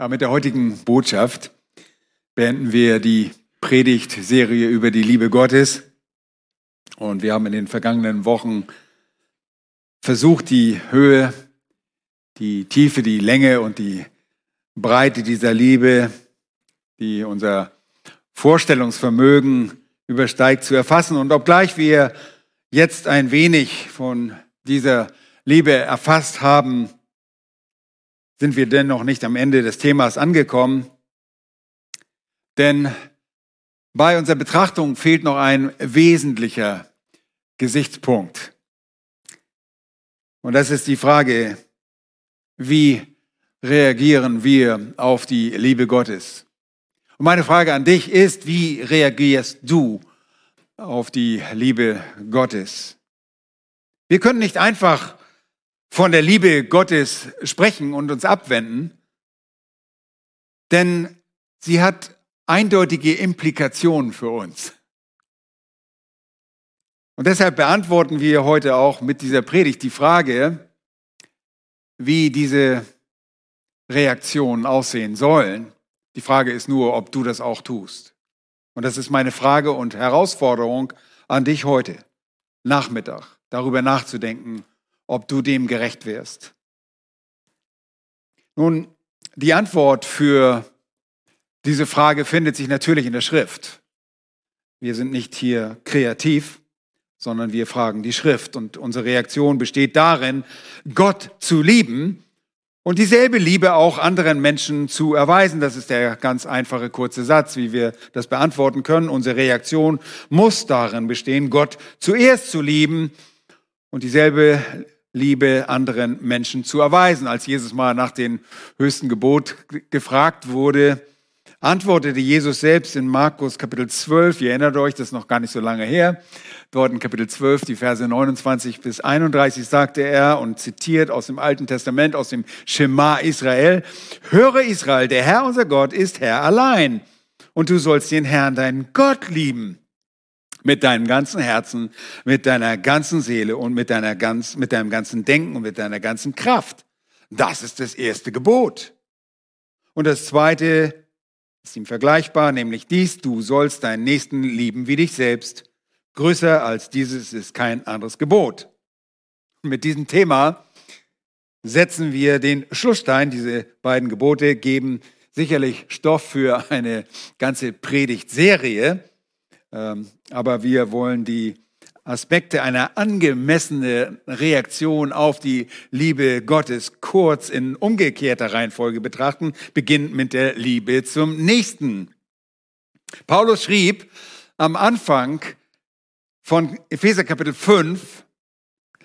Ja, mit der heutigen Botschaft beenden wir die Predigtserie über die Liebe Gottes. Und wir haben in den vergangenen Wochen versucht, die Höhe, die Tiefe, die Länge und die Breite dieser Liebe, die unser Vorstellungsvermögen übersteigt, zu erfassen. Und obgleich wir jetzt ein wenig von dieser Liebe erfasst haben, sind wir dennoch nicht am Ende des Themas angekommen. Denn bei unserer Betrachtung fehlt noch ein wesentlicher Gesichtspunkt. Und das ist die Frage, wie reagieren wir auf die Liebe Gottes? Und meine Frage an dich ist, wie reagierst du auf die Liebe Gottes? Wir können nicht einfach von der Liebe Gottes sprechen und uns abwenden, denn sie hat eindeutige Implikationen für uns. Und deshalb beantworten wir heute auch mit dieser Predigt die Frage, wie diese Reaktionen aussehen sollen. Die Frage ist nur, ob du das auch tust. Und das ist meine Frage und Herausforderung an dich heute, Nachmittag, darüber nachzudenken, ob du dem gerecht wirst. Nun, die Antwort für diese Frage findet sich natürlich in der Schrift. Wir sind nicht hier kreativ, sondern wir fragen die Schrift. Und unsere Reaktion besteht darin, Gott zu lieben und dieselbe Liebe auch anderen Menschen zu erweisen. Das ist der ganz einfache kurze Satz, wie wir das beantworten können. Unsere Reaktion muss darin bestehen, Gott zuerst zu lieben und dieselbe Liebe anderen Menschen zu erweisen. Als Jesus mal nach dem höchsten Gebot gefragt wurde, antwortete Jesus selbst in Markus Kapitel 12, ihr erinnert euch, das ist noch gar nicht so lange her, dort in Kapitel 12, die Verse 29 bis 31 sagte er und zitiert aus dem Alten Testament, aus dem Schema Israel, höre Israel, der Herr unser Gott ist Herr allein und du sollst den Herrn, deinen Gott lieben mit deinem ganzen Herzen, mit deiner ganzen Seele und mit, deiner ganz, mit deinem ganzen Denken und mit deiner ganzen Kraft. Das ist das erste Gebot. Und das zweite ist ihm vergleichbar, nämlich dies, du sollst deinen Nächsten lieben wie dich selbst. Größer als dieses ist kein anderes Gebot. Mit diesem Thema setzen wir den Schlussstein. Diese beiden Gebote geben sicherlich Stoff für eine ganze Predigtserie. Ähm, aber wir wollen die Aspekte einer angemessenen Reaktion auf die Liebe Gottes kurz in umgekehrter Reihenfolge betrachten, beginnt mit der Liebe zum Nächsten. Paulus schrieb am Anfang von Epheser Kapitel 5,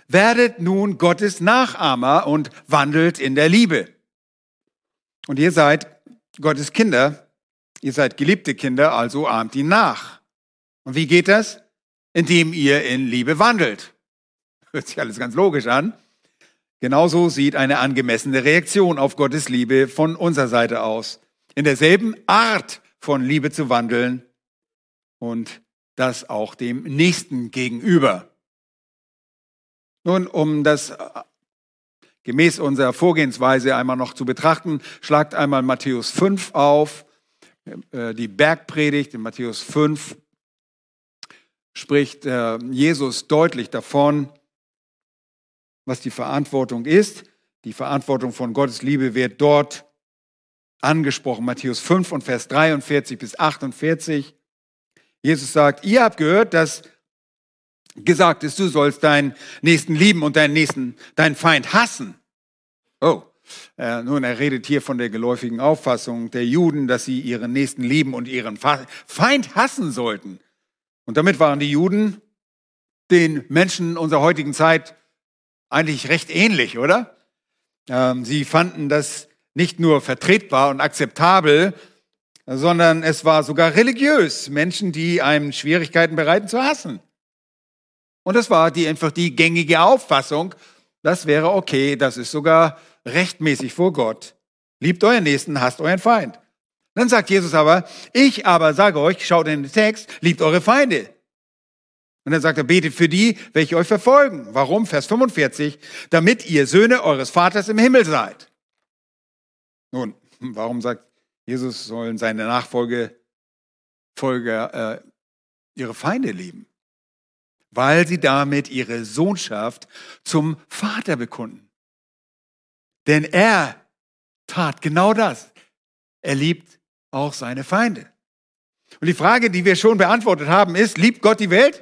werdet nun Gottes Nachahmer und wandelt in der Liebe. Und ihr seid Gottes Kinder, ihr seid geliebte Kinder, also ahmt ihn nach. Und wie geht das? Indem ihr in Liebe wandelt. Hört sich alles ganz logisch an. Genauso sieht eine angemessene Reaktion auf Gottes Liebe von unserer Seite aus. In derselben Art von Liebe zu wandeln und das auch dem Nächsten gegenüber. Nun, um das äh, gemäß unserer Vorgehensweise einmal noch zu betrachten, schlagt einmal Matthäus 5 auf, äh, die Bergpredigt in Matthäus 5, spricht äh, Jesus deutlich davon, was die Verantwortung ist. Die Verantwortung von Gottes Liebe wird dort angesprochen. Matthäus 5 und Vers 43 bis 48. Jesus sagt, ihr habt gehört, dass gesagt ist, du sollst deinen Nächsten lieben und deinen Nächsten, deinen Feind hassen. Oh, äh, nun, er redet hier von der geläufigen Auffassung der Juden, dass sie ihren Nächsten lieben und ihren Feind hassen sollten. Und damit waren die Juden den Menschen unserer heutigen Zeit eigentlich recht ähnlich, oder? Ähm, sie fanden das nicht nur vertretbar und akzeptabel, sondern es war sogar religiös, Menschen, die einem Schwierigkeiten bereiten, zu hassen. Und das war die, einfach die gängige Auffassung, das wäre okay, das ist sogar rechtmäßig vor Gott. Liebt euren Nächsten, hasst euren Feind. Dann sagt Jesus aber, ich aber sage euch, schaut in den Text, liebt eure Feinde. Und dann sagt er, betet für die, welche euch verfolgen. Warum? Vers 45, damit ihr Söhne eures Vaters im Himmel seid. Nun, Warum sagt Jesus, sollen seine Nachfolger Folger, äh, ihre Feinde lieben? Weil sie damit ihre Sohnschaft zum Vater bekunden. Denn er tat genau das. Er liebt auch seine Feinde. Und die Frage, die wir schon beantwortet haben, ist, liebt Gott die Welt?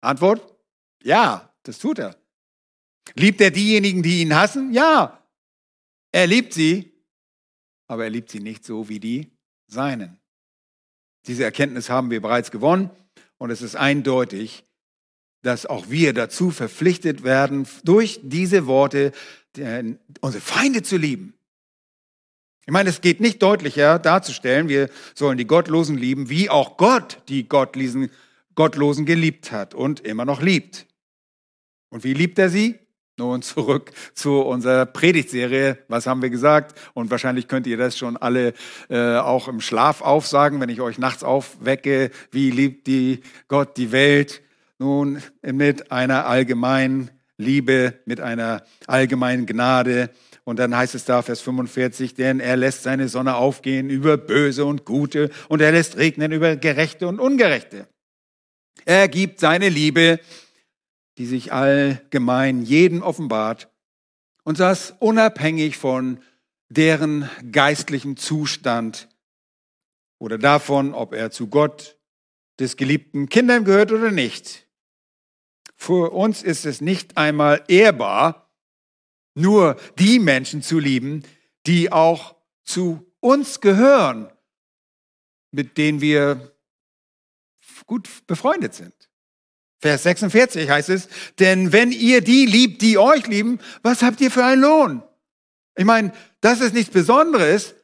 Antwort, ja, das tut er. Liebt er diejenigen, die ihn hassen? Ja, er liebt sie, aber er liebt sie nicht so wie die Seinen. Diese Erkenntnis haben wir bereits gewonnen und es ist eindeutig, dass auch wir dazu verpflichtet werden, durch diese Worte unsere Feinde zu lieben. Ich meine, es geht nicht deutlicher darzustellen, wir sollen die Gottlosen lieben, wie auch Gott die Gottlosen, Gottlosen geliebt hat und immer noch liebt. Und wie liebt er sie? Nun zurück zu unserer Predigtserie. Was haben wir gesagt? Und wahrscheinlich könnt ihr das schon alle äh, auch im Schlaf aufsagen, wenn ich euch nachts aufwecke. Wie liebt die Gott die Welt? Nun mit einer allgemeinen Liebe, mit einer allgemeinen Gnade und dann heißt es da, Vers 45, denn er lässt seine Sonne aufgehen über Böse und Gute und er lässt regnen über Gerechte und Ungerechte. Er gibt seine Liebe, die sich allgemein jedem offenbart und das unabhängig von deren geistlichen Zustand oder davon, ob er zu Gott des geliebten Kindern gehört oder nicht. Für uns ist es nicht einmal ehrbar, nur die Menschen zu lieben, die auch zu uns gehören, mit denen wir gut befreundet sind. Vers 46 heißt es, denn wenn ihr die liebt, die euch lieben, was habt ihr für einen Lohn? Ich meine, das ist nichts Besonderes,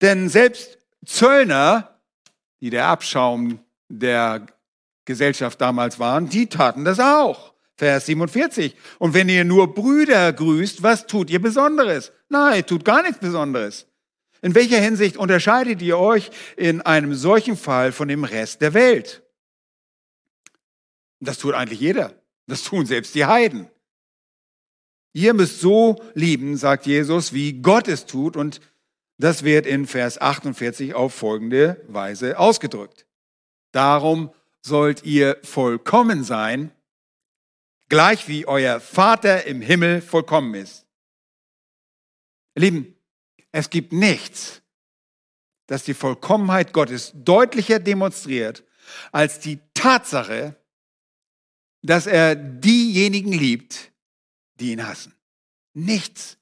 denn selbst Zöllner, die der Abschaum der Gesellschaft damals waren, die taten das auch. Vers 47. Und wenn ihr nur Brüder grüßt, was tut ihr Besonderes? Nein, tut gar nichts Besonderes. In welcher Hinsicht unterscheidet ihr euch in einem solchen Fall von dem Rest der Welt? Das tut eigentlich jeder. Das tun selbst die Heiden. Ihr müsst so lieben, sagt Jesus, wie Gott es tut. Und das wird in Vers 48 auf folgende Weise ausgedrückt. Darum sollt ihr vollkommen sein, gleich wie euer Vater im Himmel vollkommen ist. Lieben, es gibt nichts, das die Vollkommenheit Gottes deutlicher demonstriert als die Tatsache, dass er diejenigen liebt, die ihn hassen. Nichts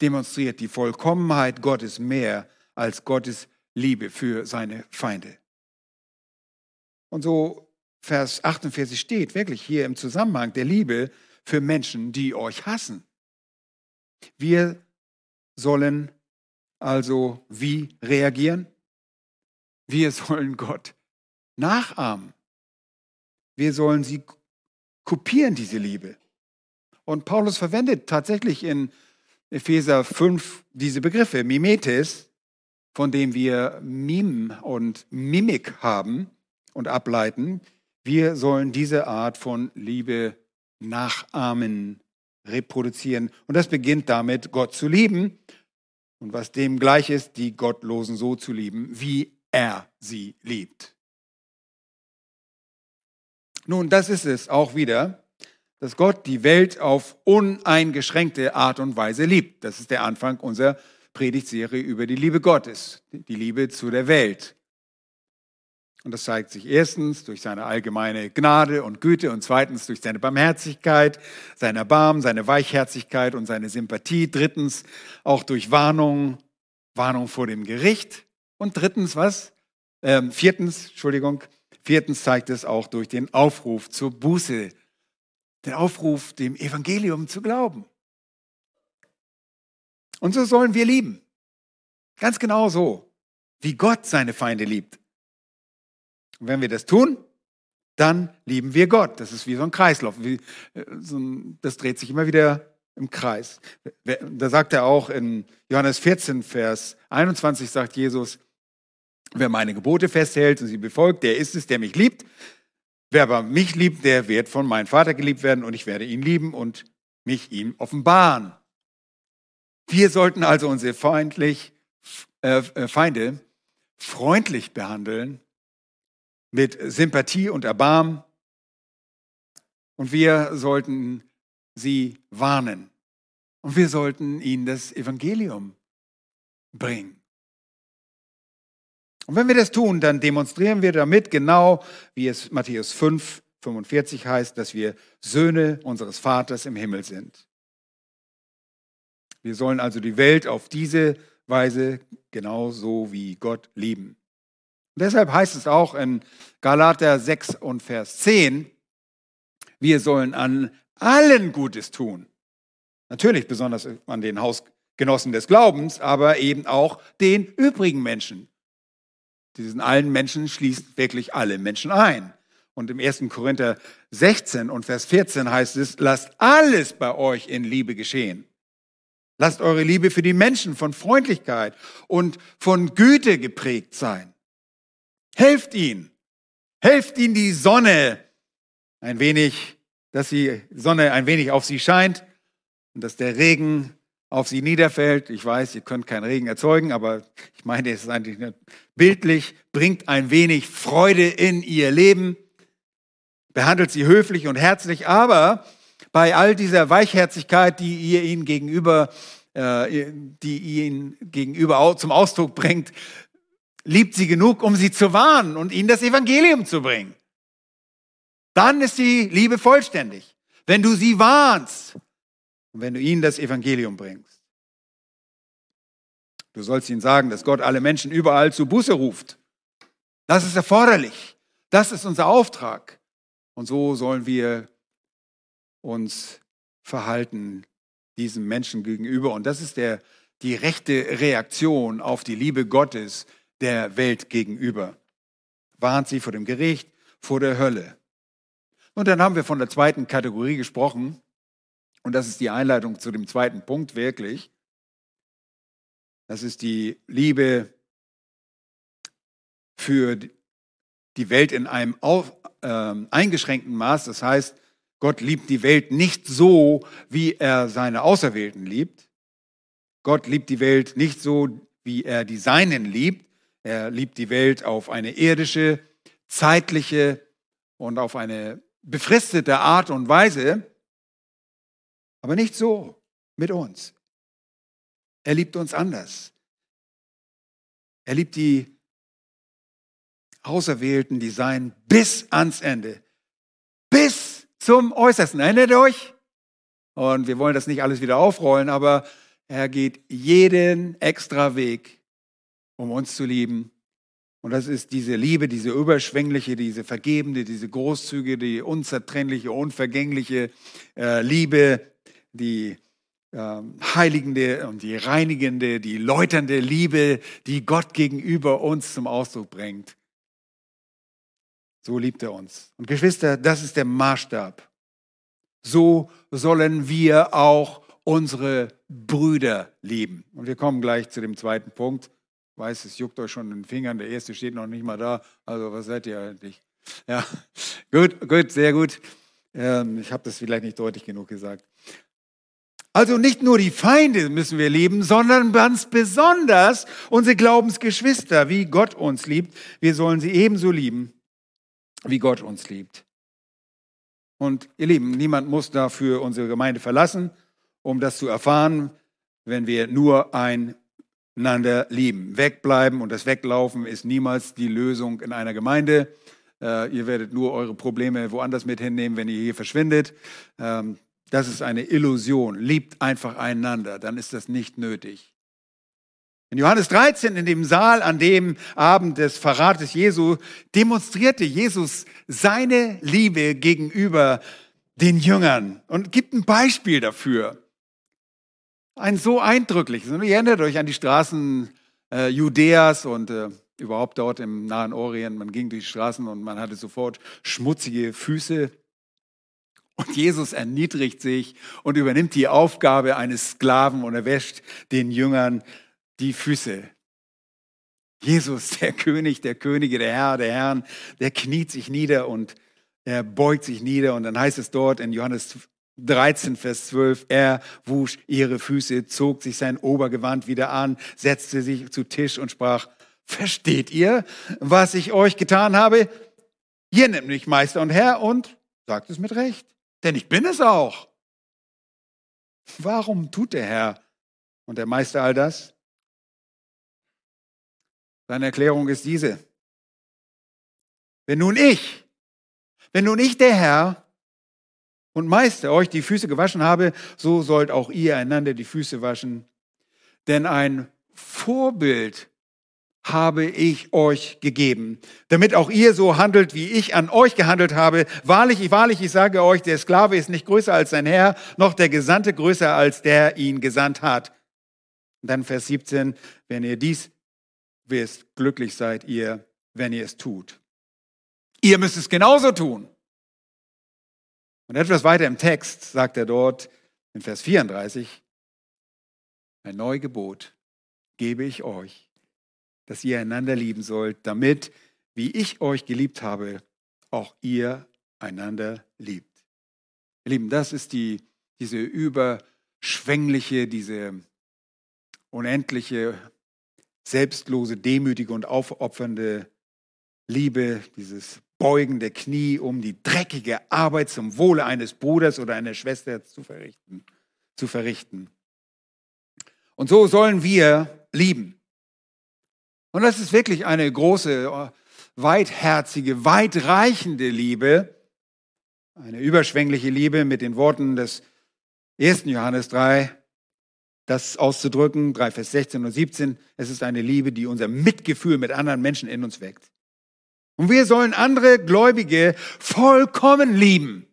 demonstriert die Vollkommenheit Gottes mehr als Gottes Liebe für seine Feinde. Und so Vers 48 steht, wirklich hier im Zusammenhang der Liebe für Menschen, die euch hassen. Wir sollen also wie reagieren? Wir sollen Gott nachahmen. Wir sollen sie kopieren, diese Liebe. Und Paulus verwendet tatsächlich in Epheser 5 diese Begriffe, Mimetes, von dem wir Mim und Mimik haben und ableiten. Wir sollen diese Art von Liebe nachahmen, reproduzieren. Und das beginnt damit, Gott zu lieben. Und was dem gleich ist, die Gottlosen so zu lieben, wie er sie liebt. Nun, das ist es auch wieder, dass Gott die Welt auf uneingeschränkte Art und Weise liebt. Das ist der Anfang unserer Predigtserie über die Liebe Gottes, die Liebe zu der Welt. Und das zeigt sich erstens durch seine allgemeine Gnade und Güte und zweitens durch seine Barmherzigkeit, sein Erbarmen, seine Weichherzigkeit und seine Sympathie. Drittens auch durch Warnung, Warnung vor dem Gericht. Und drittens was? Ähm, viertens, Entschuldigung, viertens zeigt es auch durch den Aufruf zur Buße, den Aufruf, dem Evangelium zu glauben. Und so sollen wir lieben. Ganz genau so, wie Gott seine Feinde liebt. Und wenn wir das tun, dann lieben wir Gott. Das ist wie so ein Kreislauf. Wie, äh, so ein, das dreht sich immer wieder im Kreis. Da sagt er auch in Johannes 14, Vers 21, sagt Jesus, wer meine Gebote festhält und sie befolgt, der ist es, der mich liebt. Wer aber mich liebt, der wird von meinem Vater geliebt werden und ich werde ihn lieben und mich ihm offenbaren. Wir sollten also unsere feindlich, äh, äh, Feinde freundlich behandeln, mit Sympathie und Erbarmen. Und wir sollten sie warnen. Und wir sollten ihnen das Evangelium bringen. Und wenn wir das tun, dann demonstrieren wir damit genau, wie es Matthäus 5, 45 heißt, dass wir Söhne unseres Vaters im Himmel sind. Wir sollen also die Welt auf diese Weise genauso wie Gott lieben. Deshalb heißt es auch in Galater 6 und Vers 10, wir sollen an allen Gutes tun. Natürlich besonders an den Hausgenossen des Glaubens, aber eben auch den übrigen Menschen. Diesen allen Menschen schließt wirklich alle Menschen ein. Und im 1. Korinther 16 und Vers 14 heißt es, lasst alles bei euch in Liebe geschehen. Lasst eure Liebe für die Menschen von Freundlichkeit und von Güte geprägt sein. Helft ihnen. Helft ihnen die Sonne ein wenig, dass die Sonne ein wenig auf sie scheint und dass der Regen auf sie niederfällt. Ich weiß, ihr könnt keinen Regen erzeugen, aber ich meine, es ist eigentlich bildlich, bringt ein wenig Freude in ihr Leben, behandelt sie höflich und herzlich, aber bei all dieser Weichherzigkeit, die ihr ihnen gegenüber, äh, die ihr ihnen gegenüber zum Ausdruck bringt, liebt sie genug, um sie zu warnen und ihnen das Evangelium zu bringen. Dann ist die Liebe vollständig. Wenn du sie warnst und wenn du ihnen das Evangelium bringst. Du sollst ihnen sagen, dass Gott alle Menschen überall zu Buße ruft. Das ist erforderlich. Das ist unser Auftrag. Und so sollen wir uns verhalten diesem Menschen gegenüber. Und das ist der, die rechte Reaktion auf die Liebe Gottes, der Welt gegenüber. Warnt sie vor dem Gericht, vor der Hölle. Und dann haben wir von der zweiten Kategorie gesprochen. Und das ist die Einleitung zu dem zweiten Punkt wirklich. Das ist die Liebe für die Welt in einem auf, äh, eingeschränkten Maß. Das heißt, Gott liebt die Welt nicht so, wie er seine Auserwählten liebt. Gott liebt die Welt nicht so, wie er die Seinen liebt. Er liebt die Welt auf eine irdische, zeitliche und auf eine befristete Art und Weise, aber nicht so mit uns. Er liebt uns anders. Er liebt die Auserwählten, die Seien, bis ans Ende. Bis zum Äußersten. Erinnert euch? Und wir wollen das nicht alles wieder aufrollen, aber er geht jeden extra Weg, um uns zu lieben. Und das ist diese Liebe, diese überschwängliche, diese vergebende, diese großzügige, die unzertrennliche, unvergängliche äh, Liebe, die äh, heiligende und die reinigende, die läuternde Liebe, die Gott gegenüber uns zum Ausdruck bringt. So liebt er uns. Und Geschwister, das ist der Maßstab. So sollen wir auch unsere Brüder lieben. Und wir kommen gleich zu dem zweiten Punkt weiß, es juckt euch schon in den Fingern. Der erste steht noch nicht mal da. Also was seid ihr eigentlich? Ja, gut, gut, sehr gut. Ähm, ich habe das vielleicht nicht deutlich genug gesagt. Also nicht nur die Feinde müssen wir lieben, sondern ganz besonders unsere Glaubensgeschwister, wie Gott uns liebt. Wir sollen sie ebenso lieben, wie Gott uns liebt. Und ihr Lieben, niemand muss dafür unsere Gemeinde verlassen, um das zu erfahren, wenn wir nur ein einander lieben. Wegbleiben und das Weglaufen ist niemals die Lösung in einer Gemeinde. Äh, ihr werdet nur eure Probleme woanders mit hinnehmen, wenn ihr hier verschwindet. Ähm, das ist eine Illusion. Liebt einfach einander, dann ist das nicht nötig. In Johannes 13, in dem Saal an dem Abend des Verrates Jesu, demonstrierte Jesus seine Liebe gegenüber den Jüngern und gibt ein Beispiel dafür. Ein so eindrückliches. Und ihr erinnert euch an die Straßen äh, Judäas und äh, überhaupt dort im Nahen Orient. Man ging durch die Straßen und man hatte sofort schmutzige Füße. Und Jesus erniedrigt sich und übernimmt die Aufgabe eines Sklaven und er wäscht den Jüngern die Füße. Jesus, der König der Könige, der Herr der Herren, der kniet sich nieder und er beugt sich nieder. Und dann heißt es dort in Johannes 13, Vers 12. Er wusch ihre Füße, zog sich sein Obergewand wieder an, setzte sich zu Tisch und sprach, versteht ihr, was ich euch getan habe? Ihr nennt mich Meister und Herr und sagt es mit Recht, denn ich bin es auch. Warum tut der Herr und der Meister all das? Seine Erklärung ist diese. Wenn nun ich, wenn nun ich der Herr und Meister euch die Füße gewaschen habe, so sollt auch ihr einander die Füße waschen. Denn ein Vorbild habe ich euch gegeben, damit auch ihr so handelt, wie ich an euch gehandelt habe. Wahrlich, wahrlich, ich sage euch, der Sklave ist nicht größer als sein Herr, noch der Gesandte größer als der ihn gesandt hat. Und dann Vers 17, wenn ihr dies wisst, glücklich seid ihr, wenn ihr es tut. Ihr müsst es genauso tun. Und etwas weiter im Text sagt er dort in Vers 34, ein Neugebot gebe ich euch, dass ihr einander lieben sollt, damit, wie ich euch geliebt habe, auch ihr einander liebt. Ihr Lieben, das ist die, diese überschwängliche, diese unendliche, selbstlose, demütige und aufopfernde Liebe, dieses Beugen der Knie, um die dreckige Arbeit zum Wohle eines Bruders oder einer Schwester zu verrichten. Zu verrichten. Und so sollen wir lieben. Und das ist wirklich eine große, weitherzige, weitreichende Liebe, eine überschwängliche Liebe mit den Worten des 1. Johannes 3, das auszudrücken, 3 Vers 16 und 17. Es ist eine Liebe, die unser Mitgefühl mit anderen Menschen in uns weckt. Und wir sollen andere Gläubige vollkommen lieben.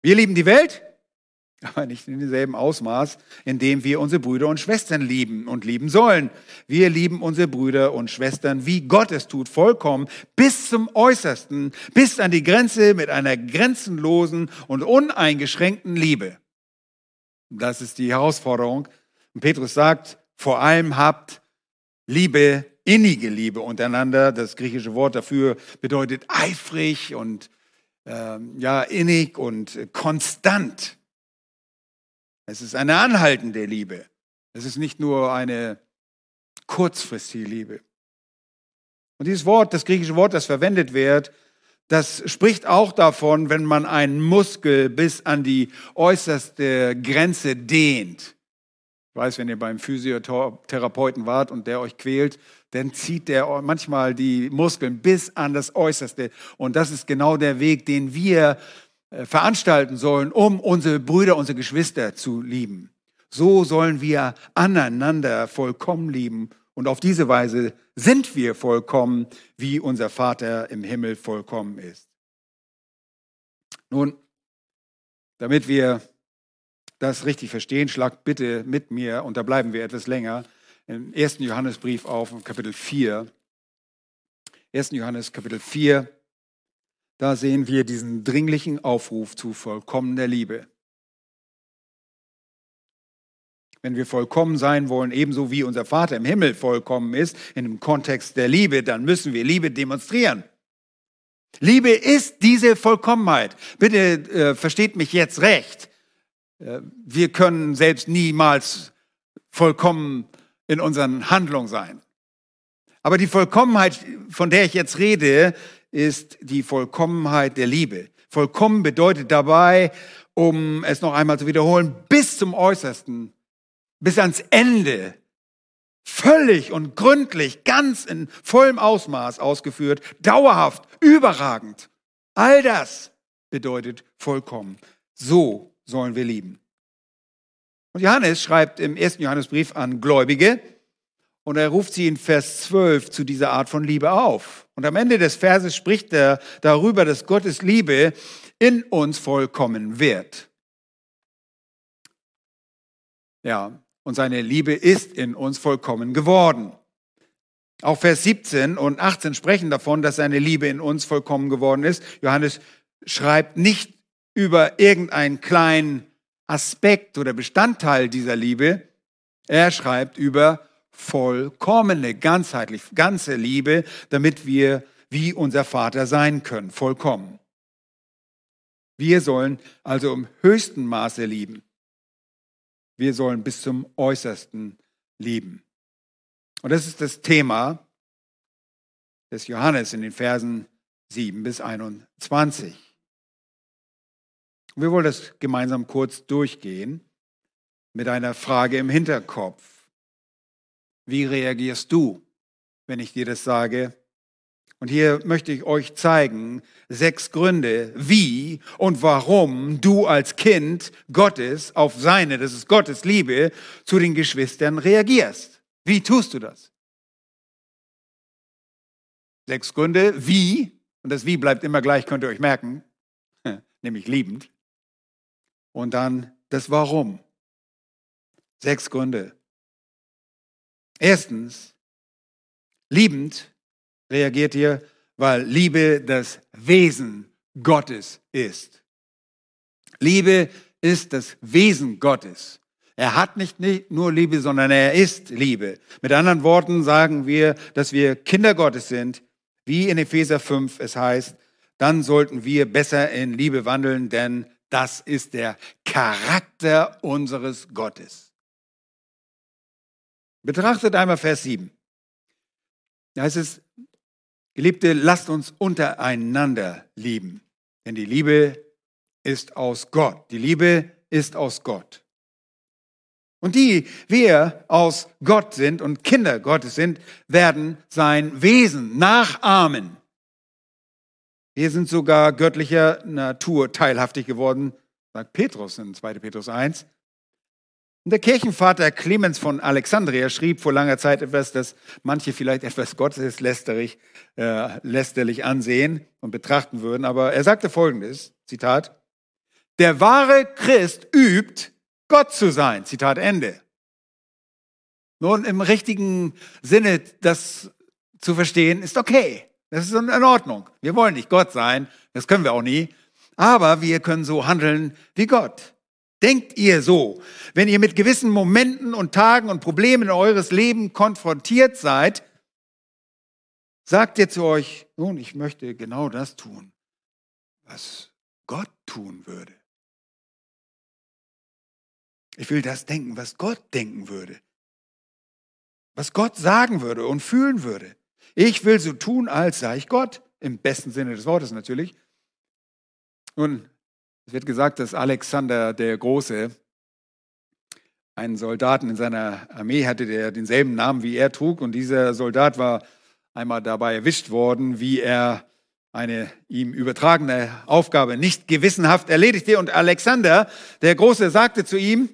Wir lieben die Welt, aber nicht in demselben Ausmaß, in dem wir unsere Brüder und Schwestern lieben und lieben sollen. Wir lieben unsere Brüder und Schwestern, wie Gott es tut, vollkommen, bis zum Äußersten, bis an die Grenze mit einer grenzenlosen und uneingeschränkten Liebe. Das ist die Herausforderung. Und Petrus sagt, vor allem habt Liebe, innige Liebe untereinander. Das griechische Wort dafür bedeutet eifrig und ähm, ja innig und konstant. Es ist eine anhaltende Liebe. Es ist nicht nur eine kurzfristige Liebe. Und dieses Wort, das griechische Wort, das verwendet wird, das spricht auch davon, wenn man einen Muskel bis an die äußerste Grenze dehnt. Ich weiß, wenn ihr beim Physiotherapeuten wart und der euch quält, dann zieht der manchmal die Muskeln bis an das Äußerste. Und das ist genau der Weg, den wir äh, veranstalten sollen, um unsere Brüder, unsere Geschwister zu lieben. So sollen wir aneinander vollkommen lieben. Und auf diese Weise sind wir vollkommen, wie unser Vater im Himmel vollkommen ist. Nun, damit wir das richtig verstehen, schlagt bitte mit mir, und da bleiben wir etwas länger, im ersten Johannesbrief auf, Kapitel 4. 1. Johannes Kapitel 4, da sehen wir diesen dringlichen Aufruf zu vollkommener Liebe. Wenn wir vollkommen sein wollen, ebenso wie unser Vater im Himmel vollkommen ist, in dem Kontext der Liebe, dann müssen wir Liebe demonstrieren. Liebe ist diese Vollkommenheit. Bitte äh, versteht mich jetzt recht. Äh, wir können selbst niemals vollkommen in unseren Handlungen sein. Aber die Vollkommenheit, von der ich jetzt rede, ist die Vollkommenheit der Liebe. Vollkommen bedeutet dabei, um es noch einmal zu wiederholen, bis zum Äußersten, bis ans Ende, völlig und gründlich, ganz in vollem Ausmaß ausgeführt, dauerhaft, überragend. All das bedeutet vollkommen. So sollen wir lieben. Und Johannes schreibt im ersten Johannesbrief an Gläubige, und er ruft sie in Vers 12 zu dieser Art von Liebe auf. Und am Ende des Verses spricht er darüber, dass Gottes Liebe in uns vollkommen wird. Ja, und seine Liebe ist in uns vollkommen geworden. Auch Vers 17 und 18 sprechen davon, dass seine Liebe in uns vollkommen geworden ist. Johannes schreibt nicht über irgendeinen kleinen Aspekt oder Bestandteil dieser Liebe. Er schreibt über vollkommene, ganzheitlich, ganze Liebe, damit wir wie unser Vater sein können, vollkommen. Wir sollen also im höchsten Maße lieben. Wir sollen bis zum äußersten lieben. Und das ist das Thema des Johannes in den Versen 7 bis 21. Wir wollen das gemeinsam kurz durchgehen mit einer Frage im Hinterkopf. Wie reagierst du, wenn ich dir das sage? Und hier möchte ich euch zeigen sechs Gründe, wie und warum du als Kind Gottes auf seine, das ist Gottes Liebe, zu den Geschwistern reagierst. Wie tust du das? Sechs Gründe, wie, und das Wie bleibt immer gleich, könnt ihr euch merken, nämlich liebend. Und dann das Warum. Sechs Gründe. Erstens, liebend reagiert ihr, weil Liebe das Wesen Gottes ist. Liebe ist das Wesen Gottes. Er hat nicht nur Liebe, sondern er ist Liebe. Mit anderen Worten sagen wir, dass wir Kinder Gottes sind, wie in Epheser 5 es heißt, dann sollten wir besser in Liebe wandeln, denn das ist der Charakter unseres Gottes. Betrachtet einmal Vers 7. Da heißt es, Geliebte, lasst uns untereinander lieben, denn die Liebe ist aus Gott. Die Liebe ist aus Gott. Und die wir aus Gott sind und Kinder Gottes sind, werden sein Wesen nachahmen. Wir sind sogar göttlicher Natur teilhaftig geworden, sagt Petrus in 2. Petrus 1. Und der Kirchenvater Clemens von Alexandria schrieb vor langer Zeit etwas, das manche vielleicht etwas gotteslästerlich äh, lästerlich ansehen und betrachten würden. Aber er sagte folgendes, Zitat, der wahre Christ übt, Gott zu sein. Zitat Ende. Nun, im richtigen Sinne das zu verstehen, ist okay. Das ist in Ordnung. Wir wollen nicht Gott sein, das können wir auch nie, aber wir können so handeln wie Gott. Denkt ihr so, wenn ihr mit gewissen Momenten und Tagen und Problemen eures Leben konfrontiert seid, sagt ihr zu euch, nun, ich möchte genau das tun, was Gott tun würde. Ich will das denken, was Gott denken würde, was Gott sagen würde und fühlen würde. Ich will so tun, als sei ich Gott, im besten Sinne des Wortes natürlich. Nun, es wird gesagt, dass Alexander der Große einen Soldaten in seiner Armee hatte, der denselben Namen wie er trug. Und dieser Soldat war einmal dabei erwischt worden, wie er eine ihm übertragene Aufgabe nicht gewissenhaft erledigte. Und Alexander, der Große, sagte zu ihm,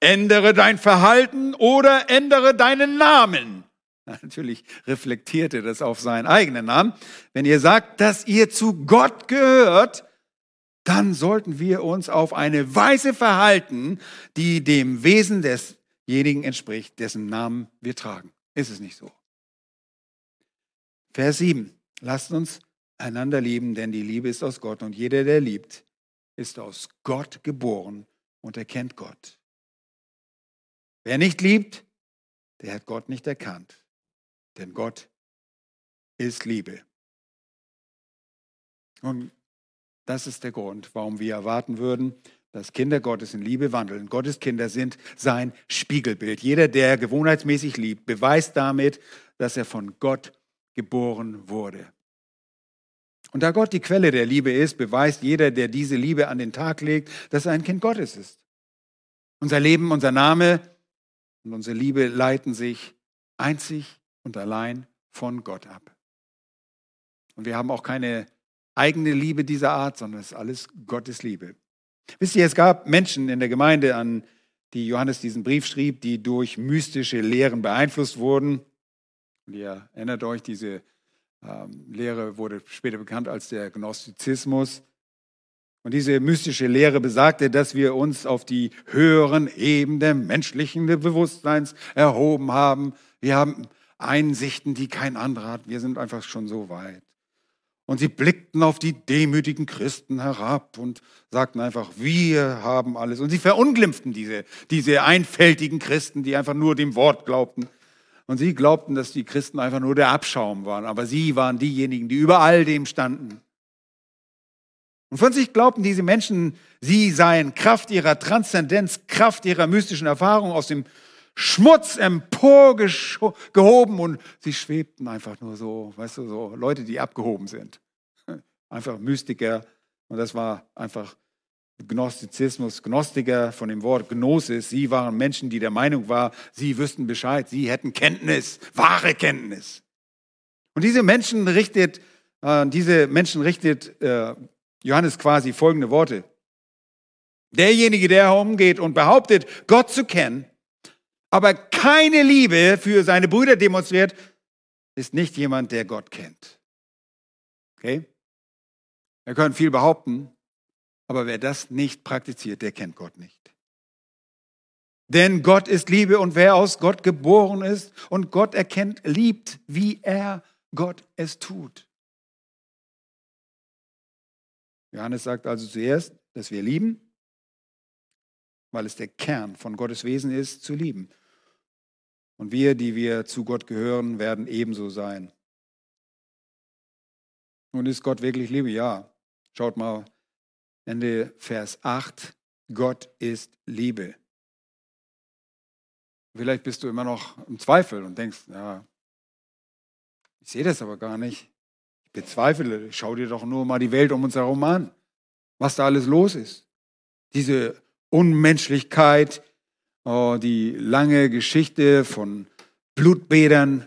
ändere dein Verhalten oder ändere deinen Namen. Natürlich reflektierte das auf seinen eigenen Namen. Wenn ihr sagt, dass ihr zu Gott gehört, dann sollten wir uns auf eine Weise verhalten, die dem Wesen desjenigen entspricht, dessen Namen wir tragen. Ist es nicht so? Vers 7. Lasst uns einander lieben, denn die Liebe ist aus Gott und jeder, der liebt, ist aus Gott geboren und erkennt Gott. Wer nicht liebt, der hat Gott nicht erkannt, denn Gott ist Liebe. Und das ist der Grund, warum wir erwarten würden, dass Kinder Gottes in Liebe wandeln. Gottes Kinder sind sein Spiegelbild. Jeder, der gewohnheitsmäßig liebt, beweist damit, dass er von Gott geboren wurde. Und da Gott die Quelle der Liebe ist, beweist jeder, der diese Liebe an den Tag legt, dass er ein Kind Gottes ist. Unser Leben, unser Name und unsere Liebe leiten sich einzig und allein von Gott ab. Und wir haben auch keine eigene Liebe dieser Art, sondern es ist alles Gottes Liebe. Wisst ihr, es gab Menschen in der Gemeinde, an die Johannes diesen Brief schrieb, die durch mystische Lehren beeinflusst wurden. Und ihr erinnert euch, diese ähm, Lehre wurde später bekannt als der Gnostizismus. Und diese mystische Lehre besagte, dass wir uns auf die höheren Ebenen menschlichen Bewusstseins erhoben haben. Wir haben Einsichten, die kein anderer hat. Wir sind einfach schon so weit. Und sie blickten auf die demütigen Christen herab und sagten einfach, wir haben alles. Und sie verunglimpften diese, diese einfältigen Christen, die einfach nur dem Wort glaubten. Und sie glaubten, dass die Christen einfach nur der Abschaum waren. Aber sie waren diejenigen, die über all dem standen. Und von sich glaubten diese Menschen, sie seien Kraft ihrer Transzendenz, Kraft ihrer mystischen Erfahrung aus dem Schmutz emporgehoben und sie schwebten einfach nur so, weißt du, so Leute, die abgehoben sind. Einfach Mystiker. Und das war einfach Gnostizismus, Gnostiker von dem Wort Gnosis. Sie waren Menschen, die der Meinung waren, sie wüssten Bescheid, sie hätten Kenntnis, wahre Kenntnis. Und diese Menschen richtet, äh, diese Menschen richtet äh, Johannes quasi folgende Worte. Derjenige, der herumgeht und behauptet, Gott zu kennen, aber keine Liebe für seine Brüder demonstriert, ist nicht jemand, der Gott kennt. Okay? Wir können viel behaupten, aber wer das nicht praktiziert, der kennt Gott nicht. Denn Gott ist Liebe und wer aus Gott geboren ist und Gott erkennt, liebt, wie er Gott es tut. Johannes sagt also zuerst, dass wir lieben, weil es der Kern von Gottes Wesen ist, zu lieben. Und wir, die wir zu Gott gehören, werden ebenso sein. Nun ist Gott wirklich Liebe? Ja. Schaut mal, Ende Vers 8. Gott ist Liebe. Vielleicht bist du immer noch im Zweifel und denkst, ja, ich sehe das aber gar nicht. Ich bezweifle, schau dir doch nur mal die Welt um uns herum an, was da alles los ist. Diese Unmenschlichkeit, oh, die lange Geschichte von Blutbädern,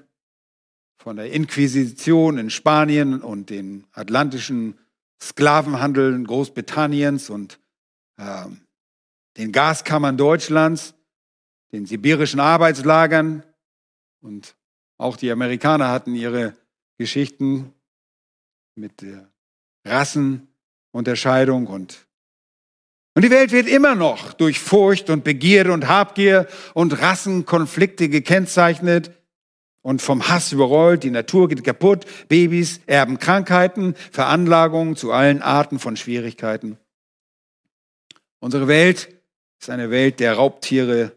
von der Inquisition in Spanien und den atlantischen Sklavenhandel Großbritanniens und äh, den Gaskammern Deutschlands, den sibirischen Arbeitslagern. Und auch die Amerikaner hatten ihre Geschichten mit der Rassenunterscheidung und und die Welt wird immer noch durch Furcht und Begierde und Habgier und Rassenkonflikte gekennzeichnet und vom Hass überrollt. Die Natur geht kaputt, Babys erben Krankheiten, Veranlagungen zu allen Arten von Schwierigkeiten. Unsere Welt ist eine Welt der Raubtiere,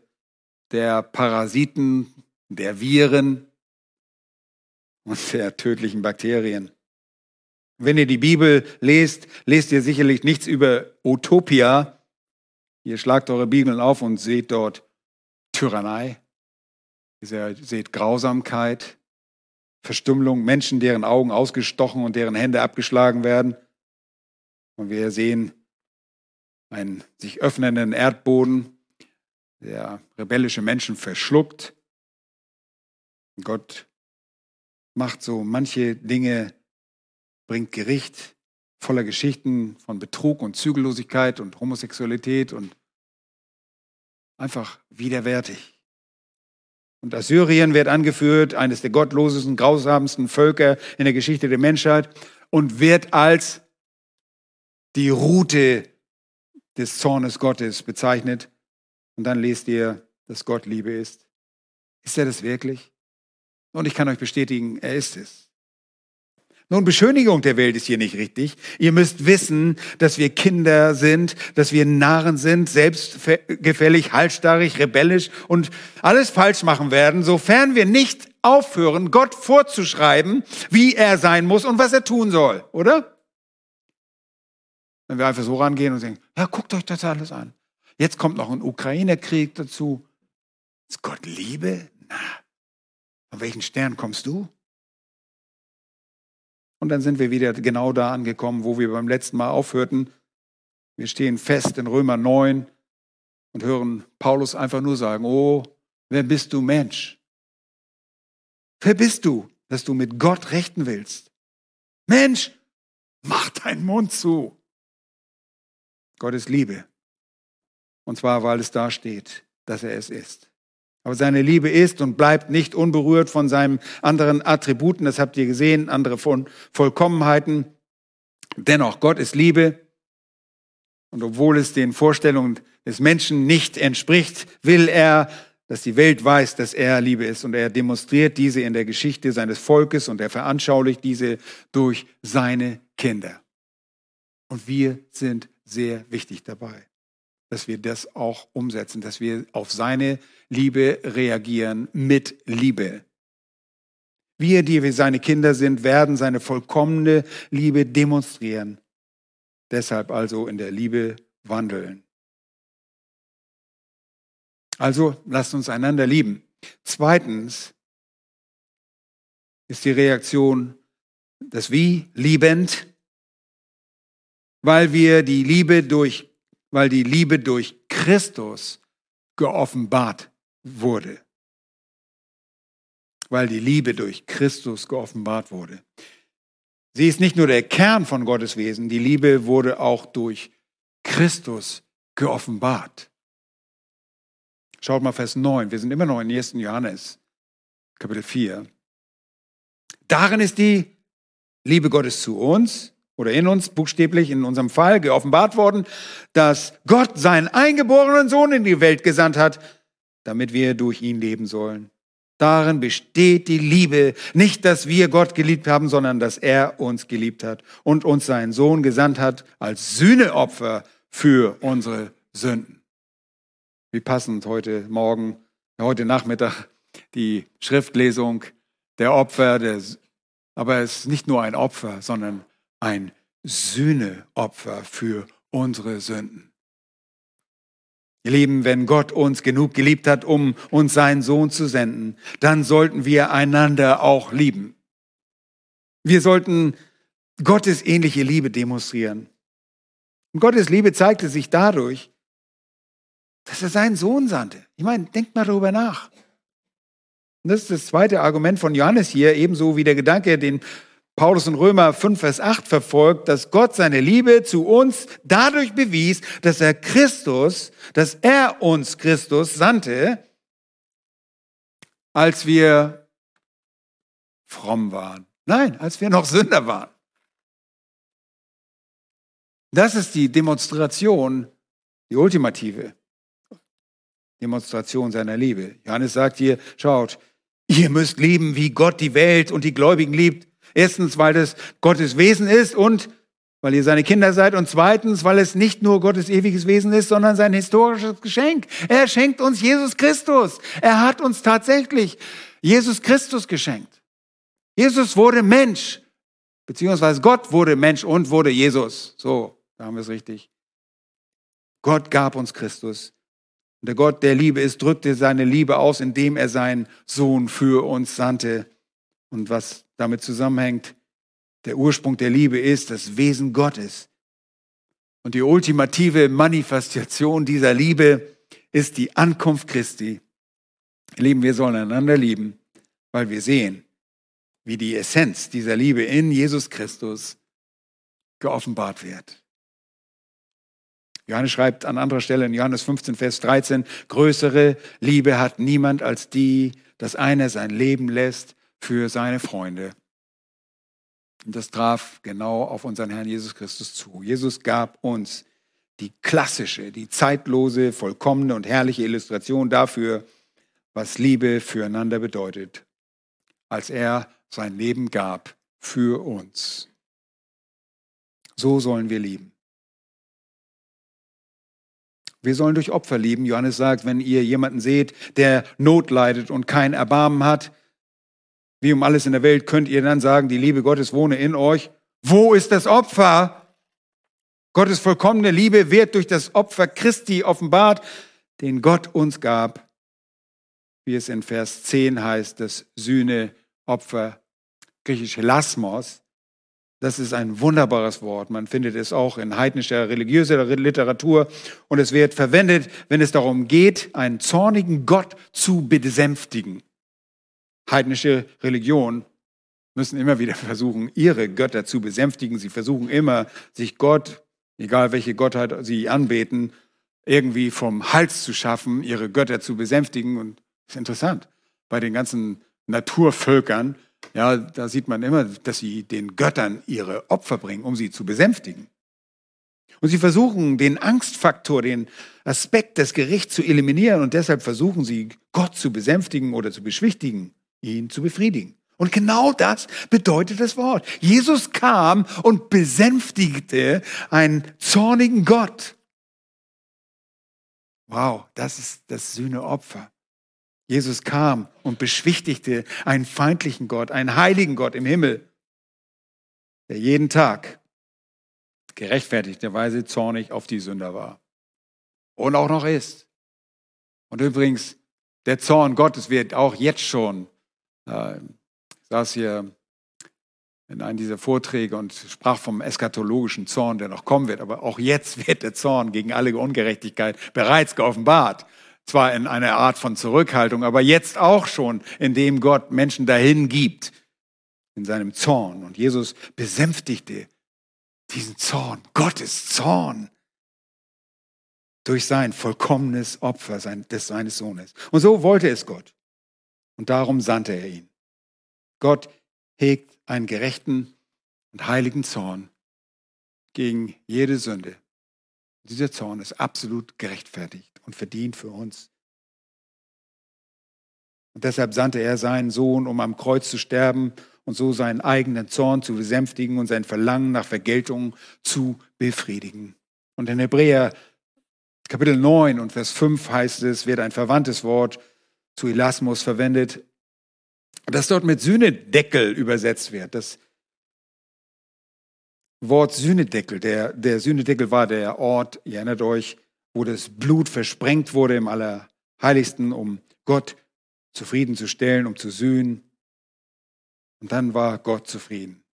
der Parasiten, der Viren und der tödlichen Bakterien. Wenn ihr die Bibel lest, lest ihr sicherlich nichts über Utopia. Ihr schlagt eure Bibeln auf und seht dort Tyrannei, Ihr seht Grausamkeit, Verstümmelung, Menschen, deren Augen ausgestochen und deren Hände abgeschlagen werden. Und wir sehen einen sich öffnenden Erdboden, der rebellische Menschen verschluckt. Gott macht so manche Dinge, bringt Gericht voller Geschichten von Betrug und Zügellosigkeit und Homosexualität und einfach widerwärtig. Und Assyrien wird angeführt, eines der gottlosesten, grausamsten Völker in der Geschichte der Menschheit und wird als die Route des Zornes Gottes bezeichnet. Und dann lest ihr, dass Gott Liebe ist. Ist er das wirklich? Und ich kann euch bestätigen, er ist es. Nun, Beschönigung der Welt ist hier nicht richtig. Ihr müsst wissen, dass wir Kinder sind, dass wir Narren sind, selbstgefällig, halsstarrig, rebellisch und alles falsch machen werden, sofern wir nicht aufhören, Gott vorzuschreiben, wie er sein muss und was er tun soll, oder? Wenn wir einfach so rangehen und sagen, ja, guckt euch das alles an. Jetzt kommt noch ein Ukraine-Krieg dazu. Ist Gott Liebe? Na, von welchen Stern kommst du? Und dann sind wir wieder genau da angekommen, wo wir beim letzten Mal aufhörten. Wir stehen fest in Römer 9 und hören Paulus einfach nur sagen, oh, wer bist du Mensch? Wer bist du, dass du mit Gott rechten willst? Mensch, mach deinen Mund zu. Gott ist Liebe. Und zwar, weil es da steht, dass er es ist. Aber seine Liebe ist und bleibt nicht unberührt von seinen anderen Attributen. Das habt ihr gesehen, andere von Vollkommenheiten. Dennoch, Gott ist Liebe. Und obwohl es den Vorstellungen des Menschen nicht entspricht, will er, dass die Welt weiß, dass er Liebe ist. Und er demonstriert diese in der Geschichte seines Volkes und er veranschaulicht diese durch seine Kinder. Und wir sind sehr wichtig dabei dass wir das auch umsetzen, dass wir auf seine Liebe reagieren mit Liebe. Wir, die wir seine Kinder sind, werden seine vollkommene Liebe demonstrieren. Deshalb also in der Liebe wandeln. Also lasst uns einander lieben. Zweitens ist die Reaktion das Wie liebend, weil wir die Liebe durch, weil die Liebe durch Christus geoffenbart wurde. Weil die Liebe durch Christus geoffenbart wurde. Sie ist nicht nur der Kern von Gottes Wesen, die Liebe wurde auch durch Christus geoffenbart. Schaut mal Vers 9, wir sind immer noch in 1. Johannes, Kapitel 4. Darin ist die Liebe Gottes zu uns oder in uns, buchstäblich in unserem Fall, geoffenbart worden, dass Gott seinen eingeborenen Sohn in die Welt gesandt hat, damit wir durch ihn leben sollen. Darin besteht die Liebe. Nicht, dass wir Gott geliebt haben, sondern dass er uns geliebt hat und uns seinen Sohn gesandt hat als Sühneopfer für unsere Sünden. Wie passend heute Morgen, heute Nachmittag die Schriftlesung der Opfer, der, aber es ist nicht nur ein Opfer, sondern ein Sühneopfer für unsere Sünden. Ihr Lieben, wenn Gott uns genug geliebt hat, um uns seinen Sohn zu senden, dann sollten wir einander auch lieben. Wir sollten Gottes ähnliche Liebe demonstrieren. Und Gottes Liebe zeigte sich dadurch, dass er seinen Sohn sandte. Ich meine, denkt mal darüber nach. Und das ist das zweite Argument von Johannes hier, ebenso wie der Gedanke, den Paulus in Römer 5, Vers 8 verfolgt, dass Gott seine Liebe zu uns dadurch bewies, dass er Christus, dass er uns Christus sandte, als wir fromm waren. Nein, als wir noch Sünder waren. Das ist die Demonstration, die ultimative Demonstration seiner Liebe. Johannes sagt hier, schaut, ihr müsst lieben, wie Gott die Welt und die Gläubigen liebt. Erstens, weil es Gottes Wesen ist und weil ihr seine Kinder seid. Und zweitens, weil es nicht nur Gottes ewiges Wesen ist, sondern sein historisches Geschenk. Er schenkt uns Jesus Christus. Er hat uns tatsächlich Jesus Christus geschenkt. Jesus wurde Mensch, beziehungsweise Gott wurde Mensch und wurde Jesus. So, da haben wir es richtig. Gott gab uns Christus. Und der Gott der Liebe ist, drückte seine Liebe aus, indem er seinen Sohn für uns sandte. Und was damit zusammenhängt, der Ursprung der Liebe ist das Wesen Gottes. Und die ultimative Manifestation dieser Liebe ist die Ankunft Christi. Lieben, wir sollen einander lieben, weil wir sehen, wie die Essenz dieser Liebe in Jesus Christus geoffenbart wird. Johannes schreibt an anderer Stelle in Johannes 15, Vers 13, größere Liebe hat niemand als die, dass einer sein Leben lässt für seine Freunde. Und das traf genau auf unseren Herrn Jesus Christus zu. Jesus gab uns die klassische, die zeitlose, vollkommene und herrliche Illustration dafür, was Liebe füreinander bedeutet, als er sein Leben gab für uns. So sollen wir lieben. Wir sollen durch Opfer lieben. Johannes sagt, wenn ihr jemanden seht, der Not leidet und kein Erbarmen hat, wie um alles in der Welt könnt ihr dann sagen, die Liebe Gottes wohne in euch. Wo ist das Opfer? Gottes vollkommene Liebe wird durch das Opfer Christi offenbart, den Gott uns gab, wie es in Vers 10 heißt, das Sühneopfer, griechisch Lasmos. Das ist ein wunderbares Wort. Man findet es auch in heidnischer religiöser Literatur und es wird verwendet, wenn es darum geht, einen zornigen Gott zu besänftigen heidnische Religion müssen immer wieder versuchen, ihre Götter zu besänftigen. Sie versuchen immer, sich Gott, egal welche Gottheit sie anbeten, irgendwie vom Hals zu schaffen, ihre Götter zu besänftigen. Und das ist interessant. Bei den ganzen Naturvölkern, ja, da sieht man immer, dass sie den Göttern ihre Opfer bringen, um sie zu besänftigen. Und sie versuchen, den Angstfaktor, den Aspekt des Gerichts zu eliminieren und deshalb versuchen sie, Gott zu besänftigen oder zu beschwichtigen ihn zu befriedigen. Und genau das bedeutet das Wort. Jesus kam und besänftigte einen zornigen Gott. Wow, das ist das Sühneopfer. Jesus kam und beschwichtigte einen feindlichen Gott, einen heiligen Gott im Himmel, der jeden Tag gerechtfertigterweise zornig auf die Sünder war. Und auch noch ist. Und übrigens, der Zorn Gottes wird auch jetzt schon, ich saß hier in einem dieser Vorträge und sprach vom eschatologischen Zorn, der noch kommen wird, aber auch jetzt wird der Zorn gegen alle Ungerechtigkeit bereits geoffenbart. Zwar in einer Art von Zurückhaltung, aber jetzt auch schon, indem Gott Menschen dahin gibt, in seinem Zorn. Und Jesus besänftigte diesen Zorn, Gottes Zorn, durch sein vollkommenes Opfer des seines Sohnes. Und so wollte es Gott. Und darum sandte er ihn. Gott hegt einen gerechten und heiligen Zorn gegen jede Sünde. Dieser Zorn ist absolut gerechtfertigt und verdient für uns. Und deshalb sandte er seinen Sohn, um am Kreuz zu sterben und so seinen eigenen Zorn zu besänftigen und sein Verlangen nach Vergeltung zu befriedigen. Und in Hebräer Kapitel 9 und Vers 5 heißt es, wird ein verwandtes Wort zu Elasmus verwendet, das dort mit Sühnedeckel übersetzt wird. Das Wort Sühnedeckel, der, der Sühnedeckel war der Ort, ihr erinnert euch, wo das Blut versprengt wurde im Allerheiligsten, um Gott zufriedenzustellen, um zu sühnen. Und dann war Gott zufrieden.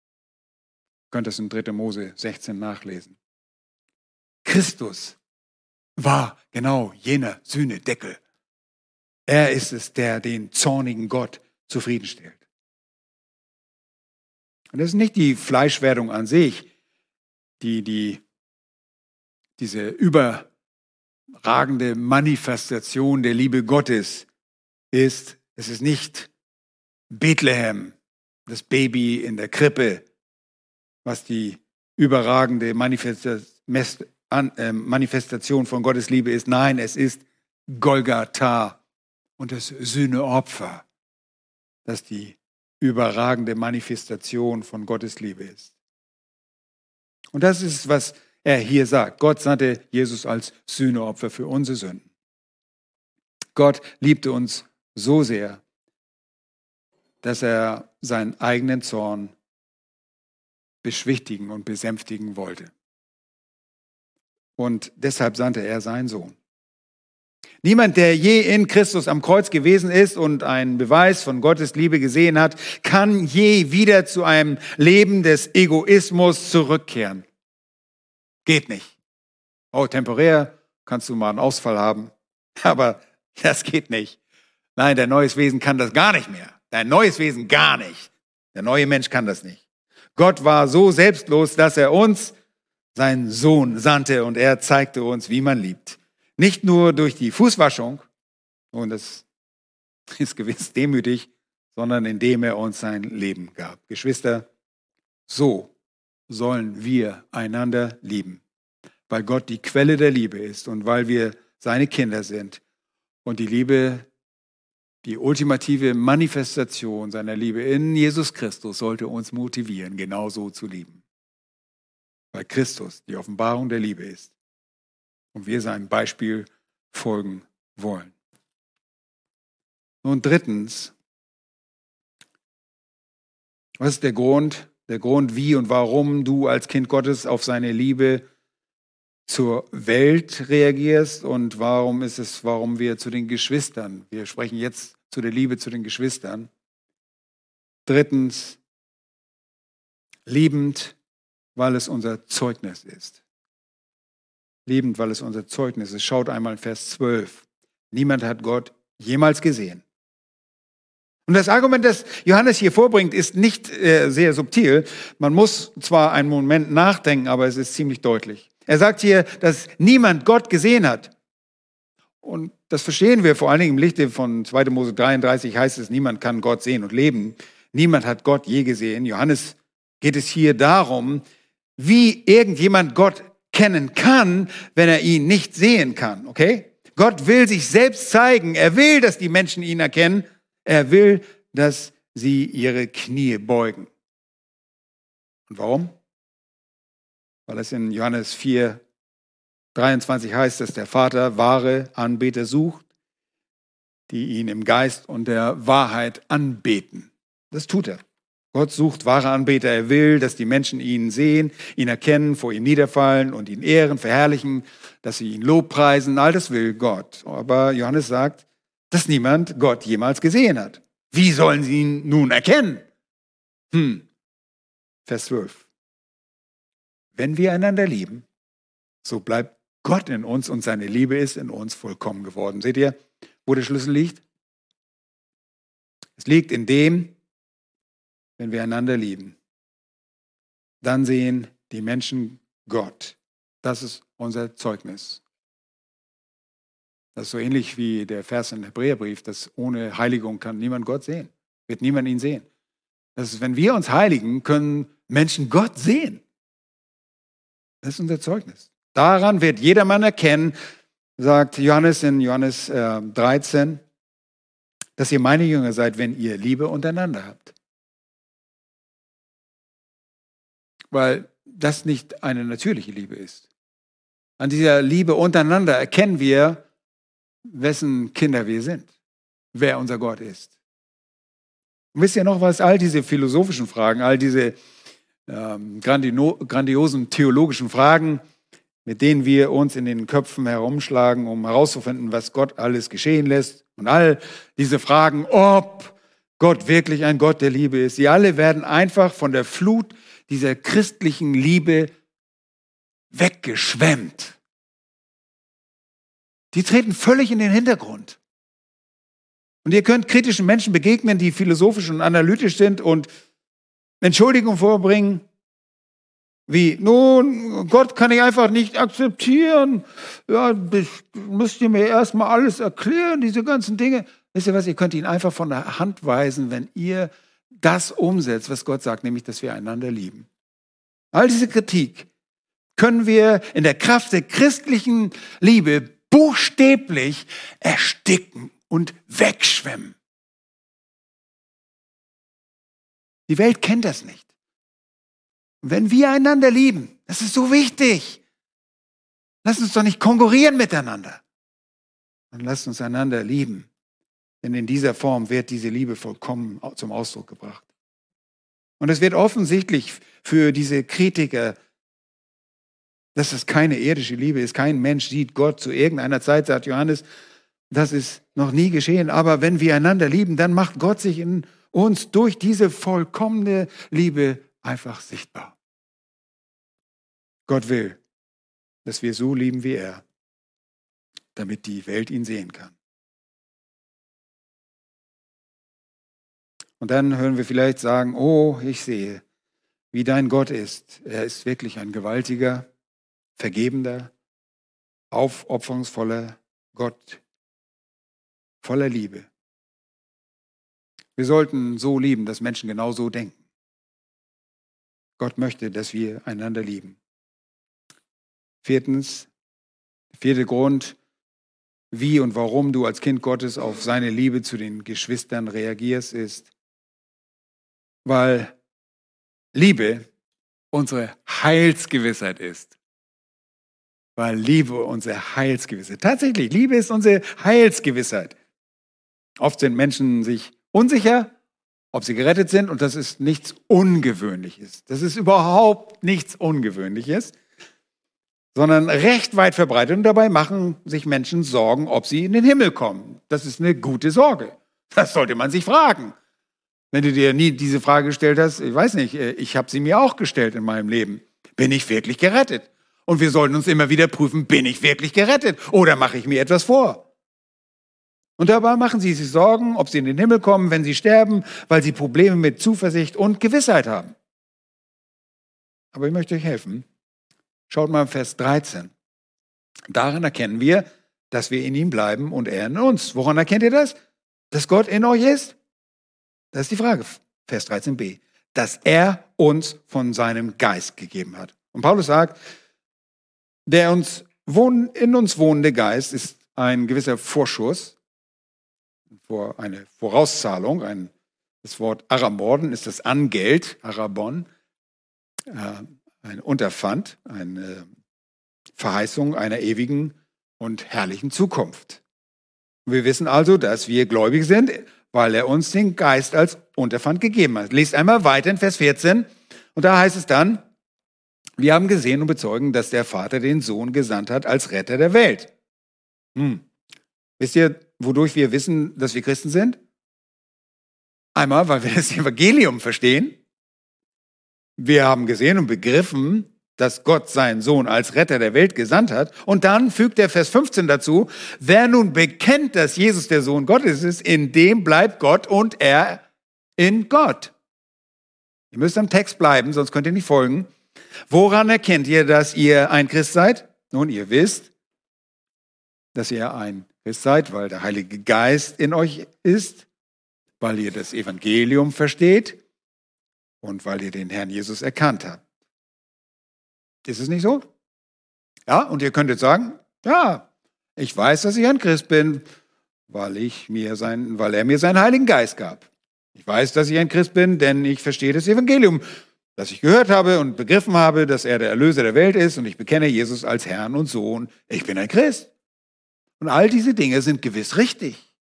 Ihr könnt das in 3. Mose 16 nachlesen. Christus war genau jener Sühnedeckel. Er ist es, der den zornigen Gott zufriedenstellt. Und das ist nicht die Fleischwerdung an sich, die, die diese überragende Manifestation der Liebe Gottes ist. Es ist nicht Bethlehem, das Baby in der Krippe, was die überragende ähm, Manifestation von Gottes Liebe ist. Nein, es ist Golgatha und das Sühneopfer, das die überragende Manifestation von Gottes Liebe ist. Und das ist, was er hier sagt. Gott sandte Jesus als Sühneopfer für unsere Sünden. Gott liebte uns so sehr, dass er seinen eigenen Zorn beschwichtigen und besänftigen wollte. Und deshalb sandte er seinen Sohn. Niemand, der je in Christus am Kreuz gewesen ist und einen Beweis von Gottes Liebe gesehen hat, kann je wieder zu einem Leben des Egoismus zurückkehren. Geht nicht. Oh, temporär kannst du mal einen Ausfall haben, aber das geht nicht. Nein, dein neues Wesen kann das gar nicht mehr. Dein neues Wesen gar nicht. Der neue Mensch kann das nicht. Gott war so selbstlos, dass er uns seinen Sohn sandte und er zeigte uns, wie man liebt. Nicht nur durch die Fußwaschung, und das ist gewiss demütig, sondern indem er uns sein Leben gab. Geschwister, so sollen wir einander lieben, weil Gott die Quelle der Liebe ist und weil wir seine Kinder sind. Und die Liebe, die ultimative Manifestation seiner Liebe in Jesus Christus sollte uns motivieren, genauso zu lieben. Weil Christus die Offenbarung der Liebe ist und wir seinem Beispiel folgen wollen. Nun drittens, was ist der Grund? Der Grund, wie und warum du als Kind Gottes auf seine Liebe zur Welt reagierst und warum ist es, warum wir zu den Geschwistern, wir sprechen jetzt zu der Liebe zu den Geschwistern. Drittens, liebend, weil es unser Zeugnis ist liebend, weil es unser Zeugnis ist. Schaut einmal in Vers 12. Niemand hat Gott jemals gesehen. Und das Argument, das Johannes hier vorbringt, ist nicht äh, sehr subtil. Man muss zwar einen Moment nachdenken, aber es ist ziemlich deutlich. Er sagt hier, dass niemand Gott gesehen hat. Und das verstehen wir vor allen Dingen im Lichte von 2. Mose 33 heißt es, niemand kann Gott sehen und leben. Niemand hat Gott je gesehen. Johannes geht es hier darum, wie irgendjemand Gott kennen kann, wenn er ihn nicht sehen kann, okay? Gott will sich selbst zeigen. Er will, dass die Menschen ihn erkennen. Er will, dass sie ihre Knie beugen. Und warum? Weil es in Johannes 4, 23 heißt, dass der Vater wahre Anbeter sucht, die ihn im Geist und der Wahrheit anbeten. Das tut er. Gott sucht wahre Anbeter. Er will, dass die Menschen ihn sehen, ihn erkennen, vor ihm niederfallen und ihn ehren, verherrlichen, dass sie ihn lobpreisen. All das will Gott. Aber Johannes sagt, dass niemand Gott jemals gesehen hat. Wie sollen sie ihn nun erkennen? Hm. Vers 12. Wenn wir einander lieben, so bleibt Gott in uns und seine Liebe ist in uns vollkommen geworden. Seht ihr, wo der Schlüssel liegt? Es liegt in dem, wenn wir einander lieben. Dann sehen die Menschen Gott. Das ist unser Zeugnis. Das ist so ähnlich wie der Vers im Hebräerbrief, dass ohne Heiligung kann niemand Gott sehen. Wird niemand ihn sehen. Das ist, wenn wir uns heiligen, können Menschen Gott sehen. Das ist unser Zeugnis. Daran wird jedermann erkennen, sagt Johannes in Johannes äh, 13, dass ihr meine Jünger seid, wenn ihr Liebe untereinander habt. Weil das nicht eine natürliche Liebe ist. An dieser Liebe untereinander erkennen wir, wessen Kinder wir sind, wer unser Gott ist. Und wisst ihr noch was? All diese philosophischen Fragen, all diese ähm, grandiosen theologischen Fragen, mit denen wir uns in den Köpfen herumschlagen, um herauszufinden, was Gott alles geschehen lässt. Und all diese Fragen, ob Gott wirklich ein Gott der Liebe ist, sie alle werden einfach von der Flut dieser christlichen Liebe weggeschwemmt. Die treten völlig in den Hintergrund. Und ihr könnt kritischen Menschen begegnen, die philosophisch und analytisch sind und Entschuldigung vorbringen, wie, nun, Gott kann ich einfach nicht akzeptieren. Ja, müsst ihr mir erstmal alles erklären, diese ganzen Dinge. Wisst ihr was, ihr könnt ihn einfach von der Hand weisen, wenn ihr das umsetzt, was Gott sagt, nämlich, dass wir einander lieben. All diese Kritik können wir in der Kraft der christlichen Liebe buchstäblich ersticken und wegschwemmen. Die Welt kennt das nicht. wenn wir einander lieben, das ist so wichtig. Lass uns doch nicht konkurrieren miteinander. Dann lasst uns einander lieben. Denn in dieser Form wird diese Liebe vollkommen zum Ausdruck gebracht. Und es wird offensichtlich für diese Kritiker dass es keine irdische Liebe ist. Kein Mensch sieht Gott zu irgendeiner Zeit, sagt Johannes. Das ist noch nie geschehen. Aber wenn wir einander lieben, dann macht Gott sich in uns durch diese vollkommene Liebe einfach sichtbar. Gott will, dass wir so lieben wie er, damit die Welt ihn sehen kann. Und dann hören wir vielleicht sagen, oh, ich sehe, wie dein Gott ist. Er ist wirklich ein gewaltiger, vergebender, aufopferungsvoller Gott, voller Liebe. Wir sollten so lieben, dass Menschen genau so denken. Gott möchte, dass wir einander lieben. Viertens, vierter Grund, wie und warum du als Kind Gottes auf seine Liebe zu den Geschwistern reagierst, ist, weil Liebe unsere Heilsgewissheit ist weil Liebe unsere Heilsgewissheit. Tatsächlich, Liebe ist unsere Heilsgewissheit. Oft sind Menschen sich unsicher, ob sie gerettet sind und das ist nichts Ungewöhnliches. Das ist überhaupt nichts Ungewöhnliches, sondern recht weit verbreitet und dabei machen sich Menschen Sorgen, ob sie in den Himmel kommen. Das ist eine gute Sorge. Das sollte man sich fragen. Wenn du dir nie diese Frage gestellt hast, ich weiß nicht, ich habe sie mir auch gestellt in meinem Leben. Bin ich wirklich gerettet? Und wir sollten uns immer wieder prüfen, bin ich wirklich gerettet oder mache ich mir etwas vor? Und dabei machen sie sich Sorgen, ob sie in den Himmel kommen, wenn sie sterben, weil sie Probleme mit Zuversicht und Gewissheit haben. Aber ich möchte euch helfen. Schaut mal Vers 13. Daran erkennen wir, dass wir in ihm bleiben und er in uns. Woran erkennt ihr das? Dass Gott in euch ist? Das ist die Frage. Vers 13b. Dass er uns von seinem Geist gegeben hat. Und Paulus sagt, der uns wohn, in uns wohnende Geist ist ein gewisser Vorschuss, eine Vorauszahlung. Ein, das Wort Aramorden ist das Angeld, Arabon, äh, ein Unterpfand, eine Verheißung einer ewigen und herrlichen Zukunft. Wir wissen also, dass wir gläubig sind, weil er uns den Geist als und er fand gegeben. Lest einmal weiter in Vers 14 und da heißt es dann, wir haben gesehen und bezeugen, dass der Vater den Sohn gesandt hat als Retter der Welt. Hm. Wisst ihr, wodurch wir wissen, dass wir Christen sind? Einmal, weil wir das Evangelium verstehen. Wir haben gesehen und begriffen, dass Gott seinen Sohn als Retter der Welt gesandt hat. Und dann fügt er Vers 15 dazu, wer nun bekennt, dass Jesus der Sohn Gottes ist, in dem bleibt Gott und er in Gott. Ihr müsst am Text bleiben, sonst könnt ihr nicht folgen. Woran erkennt ihr, dass ihr ein Christ seid? Nun, ihr wisst, dass ihr ein Christ seid, weil der Heilige Geist in euch ist, weil ihr das Evangelium versteht und weil ihr den Herrn Jesus erkannt habt. Ist es nicht so? Ja, und ihr könntet sagen, ja, ich weiß, dass ich ein Christ bin, weil, ich mir sein, weil er mir seinen Heiligen Geist gab. Ich weiß, dass ich ein Christ bin, denn ich verstehe das Evangelium, das ich gehört habe und begriffen habe, dass er der Erlöser der Welt ist und ich bekenne Jesus als Herrn und Sohn. Ich bin ein Christ. Und all diese Dinge sind gewiss richtig.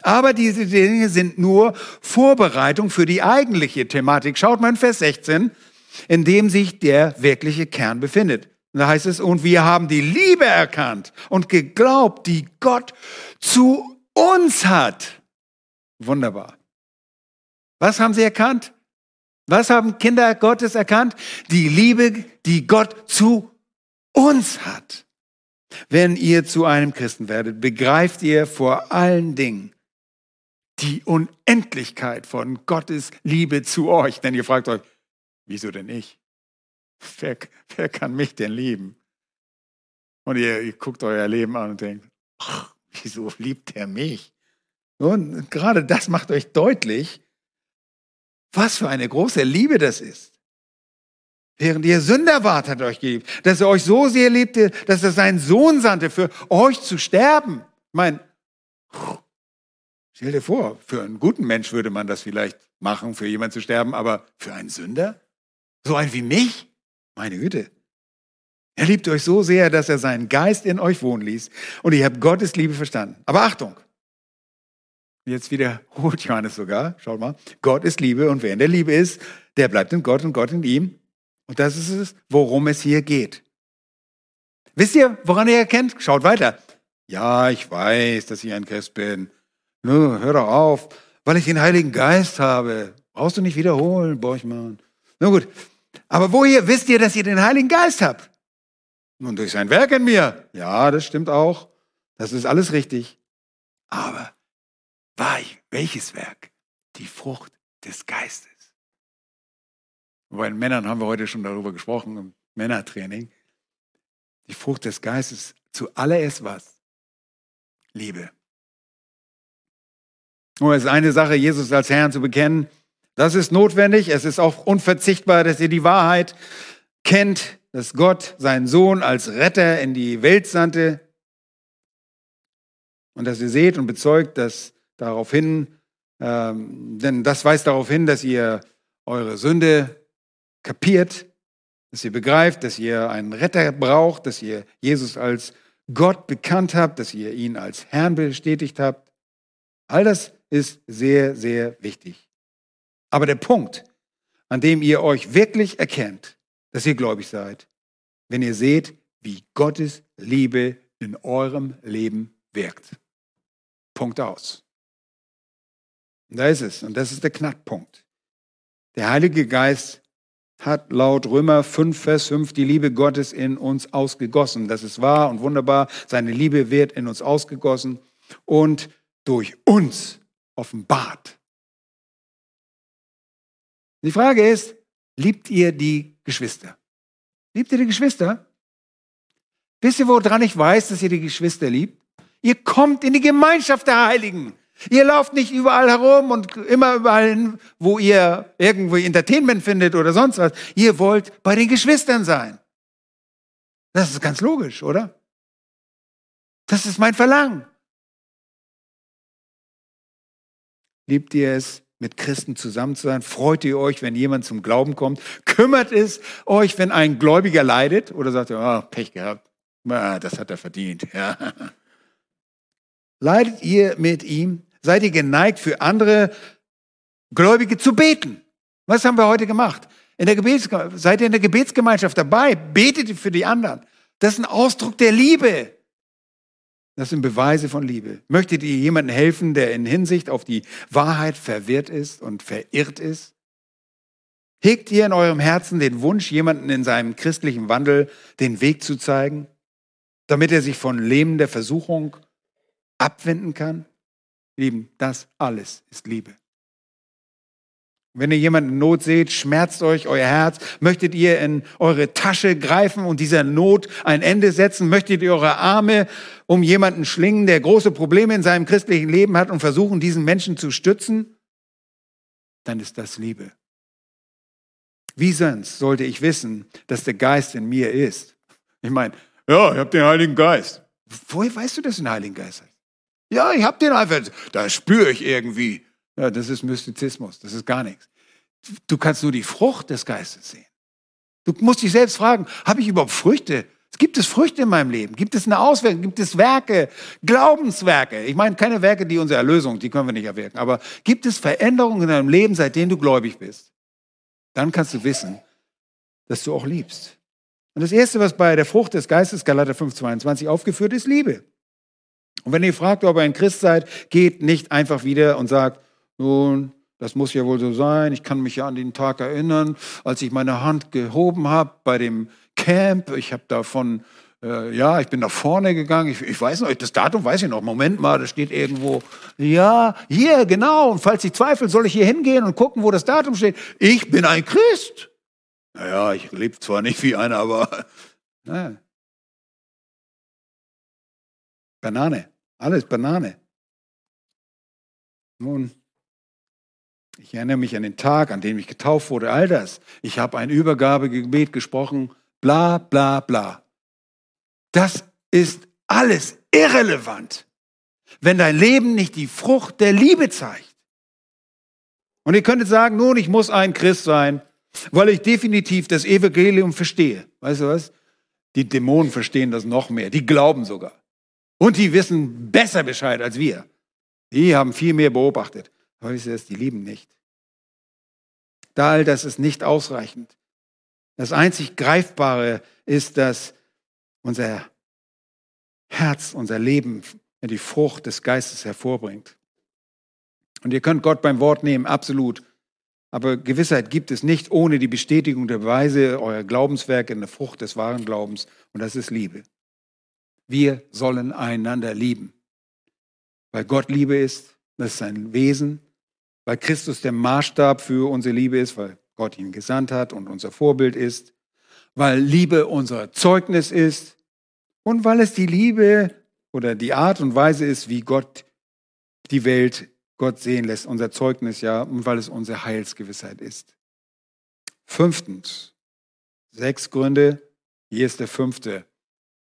Aber diese Dinge sind nur Vorbereitung für die eigentliche Thematik. Schaut mal in Vers 16, in dem sich der wirkliche Kern befindet. Und da heißt es, und wir haben die Liebe erkannt und geglaubt, die Gott zu uns hat. Wunderbar. Was haben sie erkannt? Was haben Kinder Gottes erkannt? Die Liebe, die Gott zu uns hat. Wenn ihr zu einem Christen werdet, begreift ihr vor allen Dingen, die Unendlichkeit von Gottes Liebe zu euch. Denn ihr fragt euch, wieso denn ich? Wer, wer kann mich denn lieben? Und ihr, ihr guckt euer Leben an und denkt, ach, wieso liebt er mich? Und gerade das macht euch deutlich, was für eine große Liebe das ist. Während ihr Sünder wart, hat er euch geliebt. Dass er euch so sehr liebte, dass er seinen Sohn sandte, für euch zu sterben. Ich meine, Stell dir vor, für einen guten Mensch würde man das vielleicht machen, für jemanden zu sterben, aber für einen Sünder? So ein wie mich? Meine Güte. Er liebt euch so sehr, dass er seinen Geist in euch wohnen ließ und ihr habt Gottes Liebe verstanden. Aber Achtung! Jetzt wiederholt Johannes sogar, schaut mal, Gott ist Liebe und wer in der Liebe ist, der bleibt in Gott und Gott in ihm. Und das ist es, worum es hier geht. Wisst ihr, woran ihr erkennt? Schaut weiter. Ja, ich weiß, dass ich ein Christ bin. Nö, hör doch auf, weil ich den Heiligen Geist habe. Brauchst du nicht wiederholen, Borchmann. Na gut. Aber woher wisst ihr, dass ihr den Heiligen Geist habt? Nun, durch sein Werk in mir. Ja, das stimmt auch. Das ist alles richtig. Aber welches Werk? Die Frucht des Geistes. bei den Männern haben wir heute schon darüber gesprochen, im Männertraining. Die Frucht des Geistes, zuallererst was? Liebe. Und es ist eine Sache, Jesus als Herrn zu bekennen. Das ist notwendig. Es ist auch unverzichtbar, dass ihr die Wahrheit kennt, dass Gott seinen Sohn als Retter in die Welt sandte. Und dass ihr seht und bezeugt, dass darauf hin, ähm, denn das weist darauf hin, dass ihr eure Sünde kapiert, dass ihr begreift, dass ihr einen Retter braucht, dass ihr Jesus als Gott bekannt habt, dass ihr ihn als Herrn bestätigt habt. All das ist sehr, sehr wichtig. Aber der Punkt, an dem ihr euch wirklich erkennt, dass ihr gläubig seid, wenn ihr seht, wie Gottes Liebe in eurem Leben wirkt. Punkt aus. Und da ist es. Und das ist der Knackpunkt. Der Heilige Geist hat laut Römer 5, Vers 5 die Liebe Gottes in uns ausgegossen. Das ist wahr und wunderbar. Seine Liebe wird in uns ausgegossen und durch uns offenbart. Die Frage ist, liebt ihr die Geschwister? Liebt ihr die Geschwister? Wisst ihr, woran ich weiß, dass ihr die Geschwister liebt? Ihr kommt in die Gemeinschaft der Heiligen. Ihr lauft nicht überall herum und immer überall hin, wo ihr irgendwo Entertainment findet oder sonst was. Ihr wollt bei den Geschwistern sein. Das ist ganz logisch, oder? Das ist mein Verlangen. Liebt ihr es, mit Christen zusammen zu sein? Freut ihr euch, wenn jemand zum Glauben kommt? Kümmert es euch, wenn ein Gläubiger leidet? Oder sagt ihr, oh, Pech gehabt, ah, das hat er verdient. Ja. Leidet ihr mit ihm? Seid ihr geneigt, für andere Gläubige zu beten. Was haben wir heute gemacht? In der Gebets seid ihr in der Gebetsgemeinschaft dabei? Betet für die anderen. Das ist ein Ausdruck der Liebe. Das sind Beweise von Liebe. Möchtet ihr jemandem helfen, der in Hinsicht auf die Wahrheit verwirrt ist und verirrt ist? Hegt ihr in eurem Herzen den Wunsch, jemanden in seinem christlichen Wandel den Weg zu zeigen, damit er sich von lähmender Versuchung abwenden kann? Lieben, das alles ist Liebe. Wenn ihr jemanden in Not seht, schmerzt euch euer Herz. Möchtet ihr in eure Tasche greifen und dieser Not ein Ende setzen? Möchtet ihr eure Arme um jemanden schlingen, der große Probleme in seinem christlichen Leben hat und versuchen, diesen Menschen zu stützen? Dann ist das Liebe. Wie sonst sollte ich wissen, dass der Geist in mir ist? Ich meine, ja, ich habe den Heiligen Geist. Woher weißt du, dass du den Heiligen Geist hast? Ja, ich habe den einfach, da spüre ich irgendwie. Ja, das ist Mystizismus, das ist gar nichts. Du kannst nur die Frucht des Geistes sehen. Du musst dich selbst fragen, habe ich überhaupt Früchte? Gibt es Früchte in meinem Leben? Gibt es eine Auswirkung? Gibt es Werke, Glaubenswerke? Ich meine, keine Werke, die unsere Erlösung, die können wir nicht erwirken. Aber gibt es Veränderungen in deinem Leben, seitdem du gläubig bist? Dann kannst du wissen, dass du auch liebst. Und das Erste, was bei der Frucht des Geistes, Galater 5,22 aufgeführt ist, Liebe. Und wenn ihr fragt, ob ihr ein Christ seid, geht nicht einfach wieder und sagt, nun, das muss ja wohl so sein. Ich kann mich ja an den Tag erinnern, als ich meine Hand gehoben habe bei dem Camp. Ich habe davon, äh, ja, ich bin nach vorne gegangen. Ich, ich, weiß noch, das Datum weiß ich noch. Moment mal, das steht irgendwo. Ja, hier, genau. Und falls ich zweifle, soll ich hier hingehen und gucken, wo das Datum steht. Ich bin ein Christ. Naja, ich lebe zwar nicht wie einer, aber. Naja. Banane. Alles Banane. Nun, ich erinnere mich an den Tag, an dem ich getauft wurde, all das. Ich habe ein Übergabegebet gesprochen, bla bla bla. Das ist alles irrelevant, wenn dein Leben nicht die Frucht der Liebe zeigt. Und ihr könntet sagen, nun, ich muss ein Christ sein, weil ich definitiv das Evangelium verstehe. Weißt du was? Die Dämonen verstehen das noch mehr. Die glauben sogar. Und die wissen besser Bescheid als wir. Die haben viel mehr beobachtet. Aber wisst ihr die lieben nicht. Da all das ist nicht ausreichend. Das einzig Greifbare ist, dass unser Herz, unser Leben die Frucht des Geistes hervorbringt. Und ihr könnt Gott beim Wort nehmen, absolut. Aber Gewissheit gibt es nicht ohne die Bestätigung der Beweise eurer Glaubenswerke in der Frucht des wahren Glaubens. Und das ist Liebe. Wir sollen einander lieben. Weil Gott Liebe ist, das ist sein Wesen, weil Christus der Maßstab für unsere Liebe ist, weil Gott ihn gesandt hat und unser Vorbild ist, weil Liebe unser Zeugnis ist und weil es die Liebe oder die Art und Weise ist, wie Gott die Welt Gott sehen lässt, unser Zeugnis ja, und weil es unsere Heilsgewissheit ist. Fünftens, sechs Gründe, hier ist der fünfte.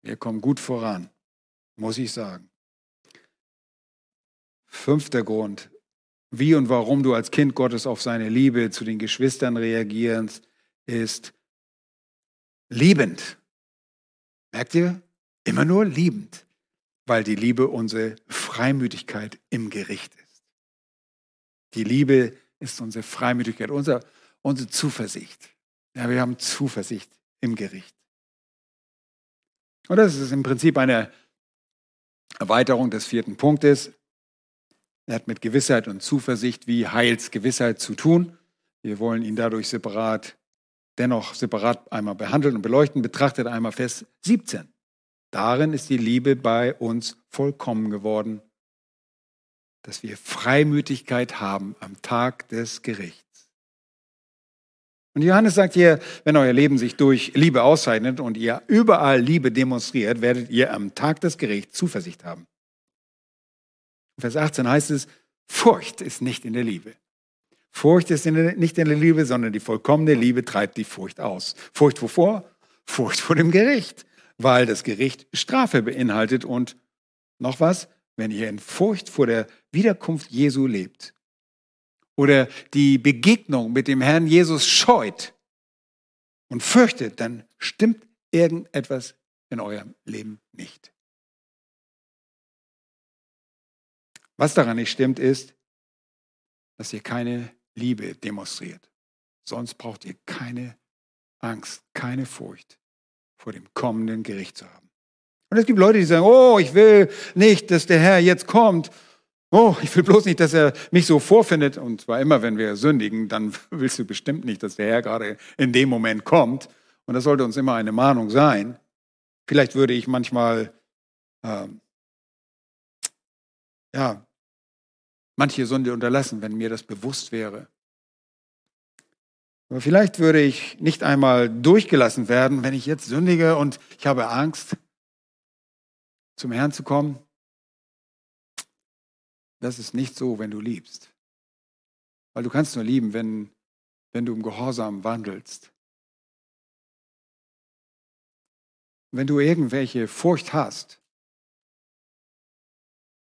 Wir kommen gut voran, muss ich sagen. Fünfter Grund, wie und warum du als Kind Gottes auf seine Liebe zu den Geschwistern reagierst, ist liebend. Merkt ihr? Immer nur liebend, weil die Liebe unsere Freimütigkeit im Gericht ist. Die Liebe ist unsere Freimütigkeit, unser, unsere Zuversicht. Ja, wir haben Zuversicht im Gericht. Und das ist im Prinzip eine Erweiterung des vierten Punktes. Er hat mit Gewissheit und Zuversicht wie Heilsgewissheit zu tun. Wir wollen ihn dadurch separat, dennoch separat einmal behandeln und beleuchten. Betrachtet einmal Vers 17. Darin ist die Liebe bei uns vollkommen geworden, dass wir Freimütigkeit haben am Tag des Gerichts. Und Johannes sagt hier, wenn euer Leben sich durch Liebe auszeichnet und ihr überall Liebe demonstriert, werdet ihr am Tag des Gerichts Zuversicht haben. Vers 18 heißt es, Furcht ist nicht in der Liebe. Furcht ist in der, nicht in der Liebe, sondern die vollkommene Liebe treibt die Furcht aus. Furcht wovor? Furcht vor dem Gericht, weil das Gericht Strafe beinhaltet und noch was, wenn ihr in Furcht vor der Wiederkunft Jesu lebt oder die Begegnung mit dem Herrn Jesus scheut und fürchtet, dann stimmt irgendetwas in eurem Leben nicht. Was daran nicht stimmt, ist, dass ihr keine Liebe demonstriert. Sonst braucht ihr keine Angst, keine Furcht vor dem kommenden Gericht zu haben. Und es gibt Leute, die sagen, oh, ich will nicht, dass der Herr jetzt kommt. Oh, ich will bloß nicht, dass er mich so vorfindet. Und zwar immer, wenn wir sündigen, dann willst du bestimmt nicht, dass der Herr gerade in dem Moment kommt. Und das sollte uns immer eine Mahnung sein. Vielleicht würde ich manchmal, ähm, ja, manche Sünde unterlassen, wenn mir das bewusst wäre. Aber vielleicht würde ich nicht einmal durchgelassen werden, wenn ich jetzt sündige und ich habe Angst, zum Herrn zu kommen. Das ist nicht so, wenn du liebst. Weil du kannst nur lieben, wenn, wenn du im Gehorsam wandelst. Wenn du irgendwelche Furcht hast,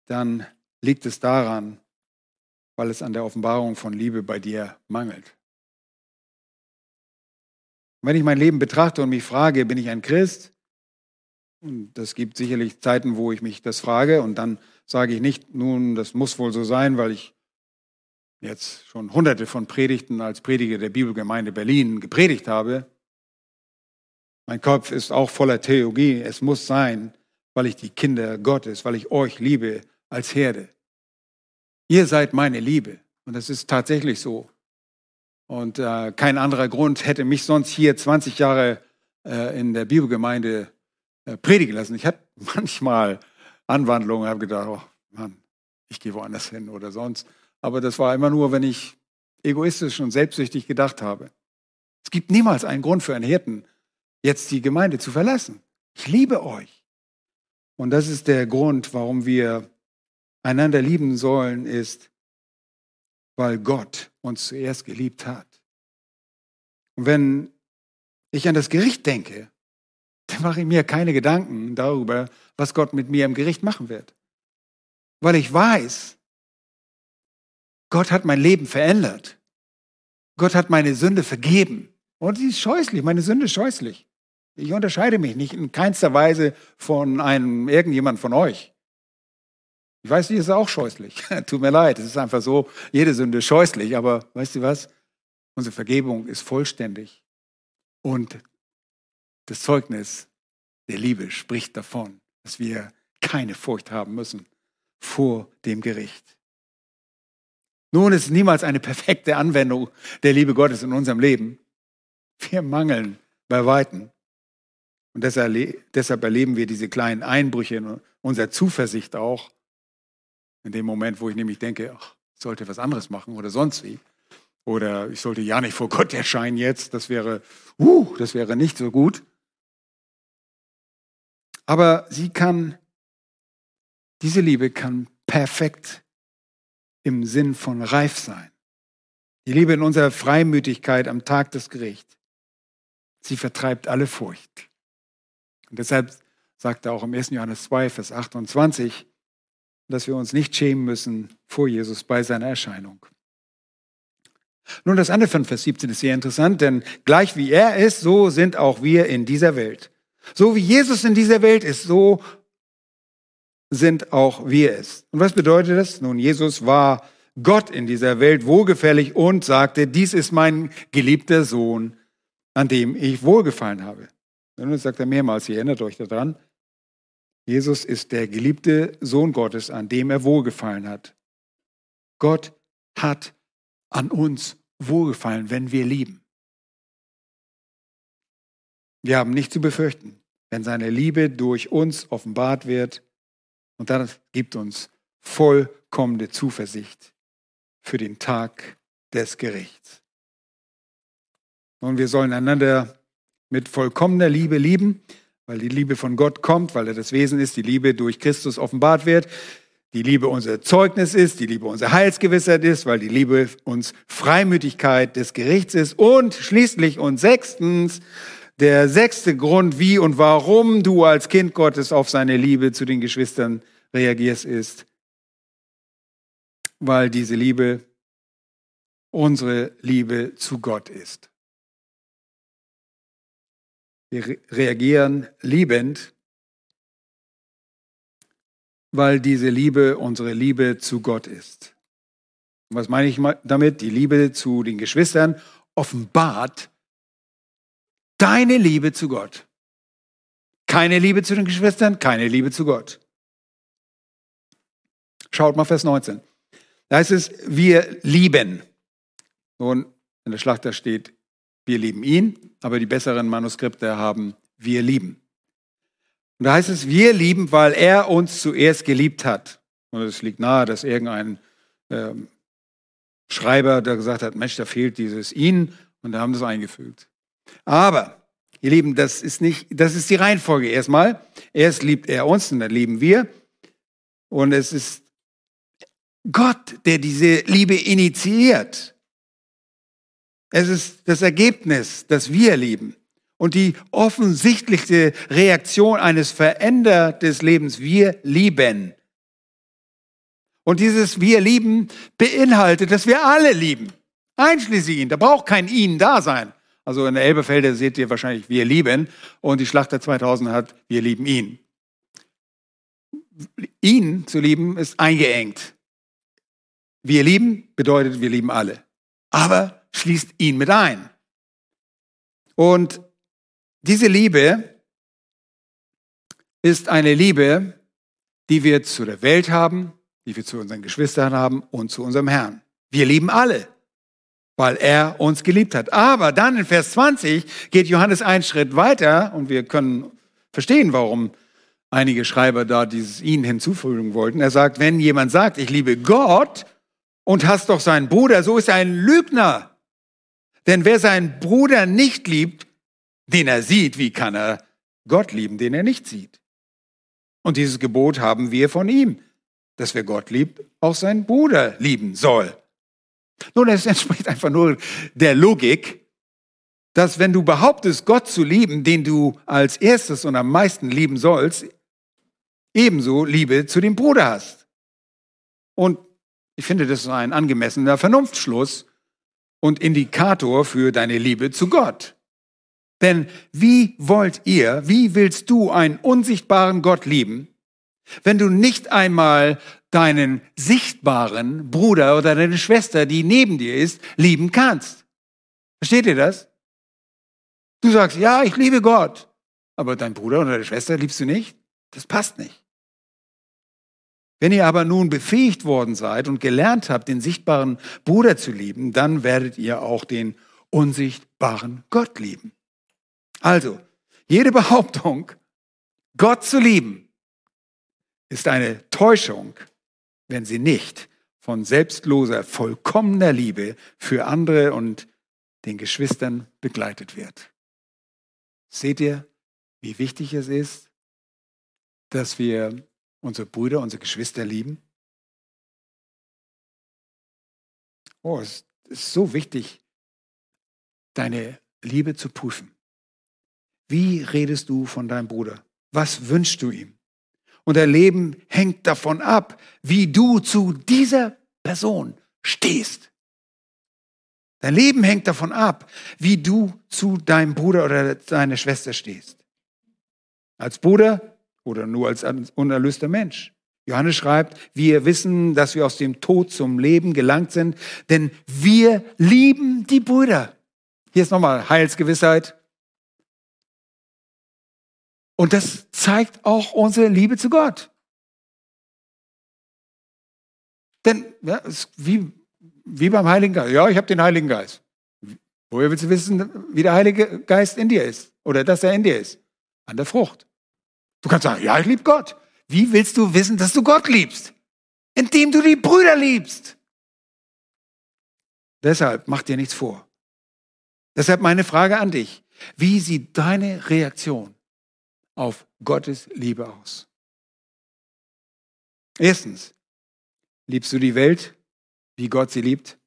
dann liegt es daran, weil es an der Offenbarung von Liebe bei dir mangelt. wenn ich mein Leben betrachte und mich frage, bin ich ein Christ? Und das gibt sicherlich Zeiten, wo ich mich das frage und dann sage ich nicht, nun, das muss wohl so sein, weil ich jetzt schon hunderte von Predigten als Prediger der Bibelgemeinde Berlin gepredigt habe. Mein Kopf ist auch voller Theologie. Es muss sein, weil ich die Kinder Gottes, weil ich euch liebe als Herde. Ihr seid meine Liebe. Und das ist tatsächlich so. Und äh, kein anderer Grund hätte mich sonst hier 20 Jahre äh, in der Bibelgemeinde äh, predigen lassen. Ich hatte manchmal Anwandlungen, habe gedacht, oh Mann, ich gehe woanders hin oder sonst. Aber das war immer nur, wenn ich egoistisch und selbstsüchtig gedacht habe. Es gibt niemals einen Grund für einen Hirten, jetzt die Gemeinde zu verlassen. Ich liebe euch. Und das ist der Grund, warum wir einander lieben sollen, ist, weil Gott uns zuerst geliebt hat. Und wenn ich an das Gericht denke, dann mache ich mir keine Gedanken darüber, was Gott mit mir im Gericht machen wird. Weil ich weiß, Gott hat mein Leben verändert. Gott hat meine Sünde vergeben. Und sie ist scheußlich, meine Sünde ist scheußlich. Ich unterscheide mich nicht in keinster Weise von einem irgendjemand von euch. Ich weiß, die ist auch scheußlich. Tut mir leid, es ist einfach so, jede Sünde ist scheußlich, aber weißt du was? Unsere Vergebung ist vollständig. Und das Zeugnis der Liebe spricht davon, dass wir keine Furcht haben müssen vor dem Gericht. Nun ist niemals eine perfekte Anwendung der Liebe Gottes in unserem Leben. Wir mangeln bei Weitem. Und deshalb erleben wir diese kleinen Einbrüche in unserer Zuversicht auch, in dem Moment, wo ich nämlich denke, ach, ich sollte was anderes machen oder sonst wie. Oder ich sollte ja nicht vor Gott erscheinen jetzt, das wäre, uh, das wäre nicht so gut. Aber sie kann, diese Liebe kann perfekt im Sinn von reif sein. Die Liebe in unserer Freimütigkeit am Tag des Gerichts. Sie vertreibt alle Furcht. Und deshalb sagt er auch im 1. Johannes 2, Vers 28, dass wir uns nicht schämen müssen vor Jesus bei seiner Erscheinung. Nun, das andere von Vers 17 ist sehr interessant, denn gleich wie er ist, so sind auch wir in dieser Welt. So wie Jesus in dieser Welt ist, so sind auch wir es. Und was bedeutet das? Nun, Jesus war Gott in dieser Welt wohlgefällig und sagte, dies ist mein geliebter Sohn, an dem ich wohlgefallen habe. Und das sagt er mehrmals, ihr erinnert euch daran. Jesus ist der geliebte Sohn Gottes, an dem er wohlgefallen hat. Gott hat an uns wohlgefallen, wenn wir lieben. Wir haben nichts zu befürchten, wenn seine Liebe durch uns offenbart wird. Und das gibt uns vollkommene Zuversicht für den Tag des Gerichts. Und wir sollen einander mit vollkommener Liebe lieben weil die Liebe von Gott kommt, weil er das Wesen ist, die Liebe durch Christus offenbart wird, die Liebe unser Zeugnis ist, die Liebe unser Heilsgewissheit ist, weil die Liebe uns Freimütigkeit des Gerichts ist und schließlich und sechstens, der sechste Grund, wie und warum du als Kind Gottes auf seine Liebe zu den Geschwistern reagierst, ist, weil diese Liebe unsere Liebe zu Gott ist. Wir reagieren liebend, weil diese Liebe unsere Liebe zu Gott ist. Was meine ich damit? Die Liebe zu den Geschwistern offenbart deine Liebe zu Gott. Keine Liebe zu den Geschwistern, keine Liebe zu Gott. Schaut mal Vers 19. Da heißt es, wir lieben. Nun, in der Schlachter steht, wir lieben ihn, aber die besseren Manuskripte haben, wir lieben. Und da heißt es, wir lieben, weil er uns zuerst geliebt hat. Und es liegt nahe, dass irgendein ähm, Schreiber, der gesagt hat, Mensch, da fehlt dieses ihn, und da haben das eingefügt. Aber, ihr Lieben, das ist nicht, das ist die Reihenfolge erstmal. Erst liebt er uns und dann lieben wir. Und es ist Gott, der diese Liebe initiiert. Es ist das Ergebnis, dass wir lieben. Und die offensichtlichste Reaktion eines Veränder des Lebens, wir lieben. Und dieses Wir lieben beinhaltet, dass wir alle lieben. Einschließlich ihn. Da braucht kein ihn da sein. Also in der Elbefelder seht ihr wahrscheinlich Wir lieben. Und die Schlachter 2000 hat Wir lieben ihn. Ihn zu lieben ist eingeengt. Wir lieben bedeutet, wir lieben alle. Aber schließt ihn mit ein. Und diese Liebe ist eine Liebe, die wir zu der Welt haben, die wir zu unseren Geschwistern haben und zu unserem Herrn. Wir lieben alle, weil er uns geliebt hat. Aber dann in Vers 20 geht Johannes einen Schritt weiter und wir können verstehen, warum einige Schreiber da dieses ihn hinzufügen wollten. Er sagt, wenn jemand sagt, ich liebe Gott und hasst doch seinen Bruder, so ist er ein Lügner. Denn wer seinen Bruder nicht liebt, den er sieht, wie kann er Gott lieben, den er nicht sieht? Und dieses Gebot haben wir von ihm, dass wer Gott liebt, auch seinen Bruder lieben soll. Nun, es entspricht einfach nur der Logik, dass wenn du behauptest, Gott zu lieben, den du als erstes und am meisten lieben sollst, ebenso Liebe zu dem Bruder hast. Und ich finde, das ist ein angemessener Vernunftschluss und Indikator für deine Liebe zu Gott. Denn wie wollt ihr, wie willst du einen unsichtbaren Gott lieben, wenn du nicht einmal deinen sichtbaren Bruder oder deine Schwester, die neben dir ist, lieben kannst? Versteht ihr das? Du sagst, ja, ich liebe Gott, aber dein Bruder oder deine Schwester liebst du nicht? Das passt nicht. Wenn ihr aber nun befähigt worden seid und gelernt habt, den sichtbaren Bruder zu lieben, dann werdet ihr auch den unsichtbaren Gott lieben. Also, jede Behauptung, Gott zu lieben, ist eine Täuschung, wenn sie nicht von selbstloser, vollkommener Liebe für andere und den Geschwistern begleitet wird. Seht ihr, wie wichtig es ist, dass wir unsere Brüder, unsere Geschwister lieben? Oh, es ist so wichtig, deine Liebe zu prüfen. Wie redest du von deinem Bruder? Was wünschst du ihm? Und dein Leben hängt davon ab, wie du zu dieser Person stehst. Dein Leben hängt davon ab, wie du zu deinem Bruder oder deiner Schwester stehst. Als Bruder oder nur als unerlöster Mensch. Johannes schreibt, wir wissen, dass wir aus dem Tod zum Leben gelangt sind, denn wir lieben die Brüder. Hier ist nochmal Heilsgewissheit. Und das zeigt auch unsere Liebe zu Gott. Denn ja, wie, wie beim Heiligen Geist. Ja, ich habe den Heiligen Geist. Woher willst du wissen, wie der Heilige Geist in dir ist? Oder dass er in dir ist? An der Frucht. Du kannst sagen, ja, ich liebe Gott. Wie willst du wissen, dass du Gott liebst? Indem du die Brüder liebst. Deshalb mach dir nichts vor. Deshalb meine Frage an dich. Wie sieht deine Reaktion auf Gottes Liebe aus? Erstens, liebst du die Welt, wie Gott sie liebt?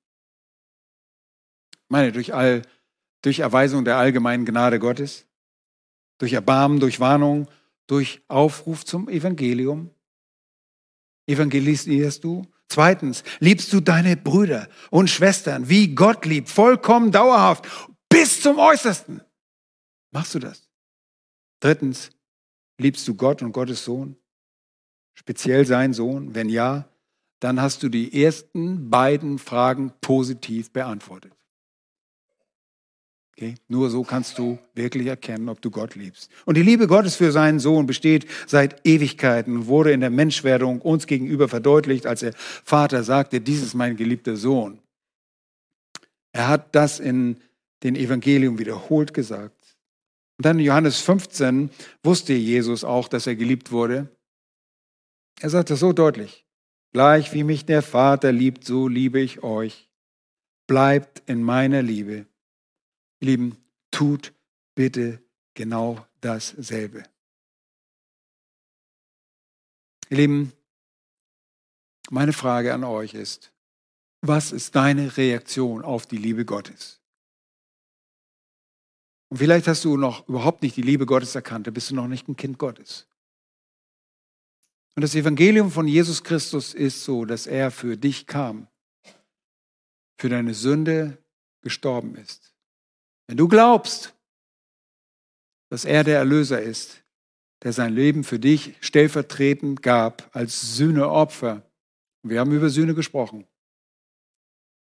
Ich meine, durch, all, durch Erweisung der allgemeinen Gnade Gottes, durch Erbarmen, durch Warnung, durch Aufruf zum Evangelium. Evangelisierst du? Zweitens, liebst du deine Brüder und Schwestern, wie Gott liebt, vollkommen dauerhaft, bis zum Äußersten? Machst du das? Drittens, Liebst du Gott und Gottes Sohn? Speziell seinen Sohn? Wenn ja, dann hast du die ersten beiden Fragen positiv beantwortet. Okay? Nur so kannst du wirklich erkennen, ob du Gott liebst. Und die Liebe Gottes für seinen Sohn besteht seit Ewigkeiten und wurde in der Menschwerdung uns gegenüber verdeutlicht, als der Vater sagte, dies ist mein geliebter Sohn. Er hat das in den Evangelium wiederholt gesagt. Und dann in Johannes 15 wusste Jesus auch, dass er geliebt wurde. Er sagte so deutlich, gleich wie mich der Vater liebt, so liebe ich euch. Bleibt in meiner Liebe. Ihr Lieben, tut bitte genau dasselbe. Ihr Lieben, meine Frage an euch ist, was ist deine Reaktion auf die Liebe Gottes? Und vielleicht hast du noch überhaupt nicht die Liebe Gottes erkannt, da bist du noch nicht ein Kind Gottes. Und das Evangelium von Jesus Christus ist so, dass er für dich kam, für deine Sünde gestorben ist, wenn du glaubst, dass er der Erlöser ist, der sein Leben für dich stellvertretend gab als Sühneopfer. Wir haben über Sühne gesprochen.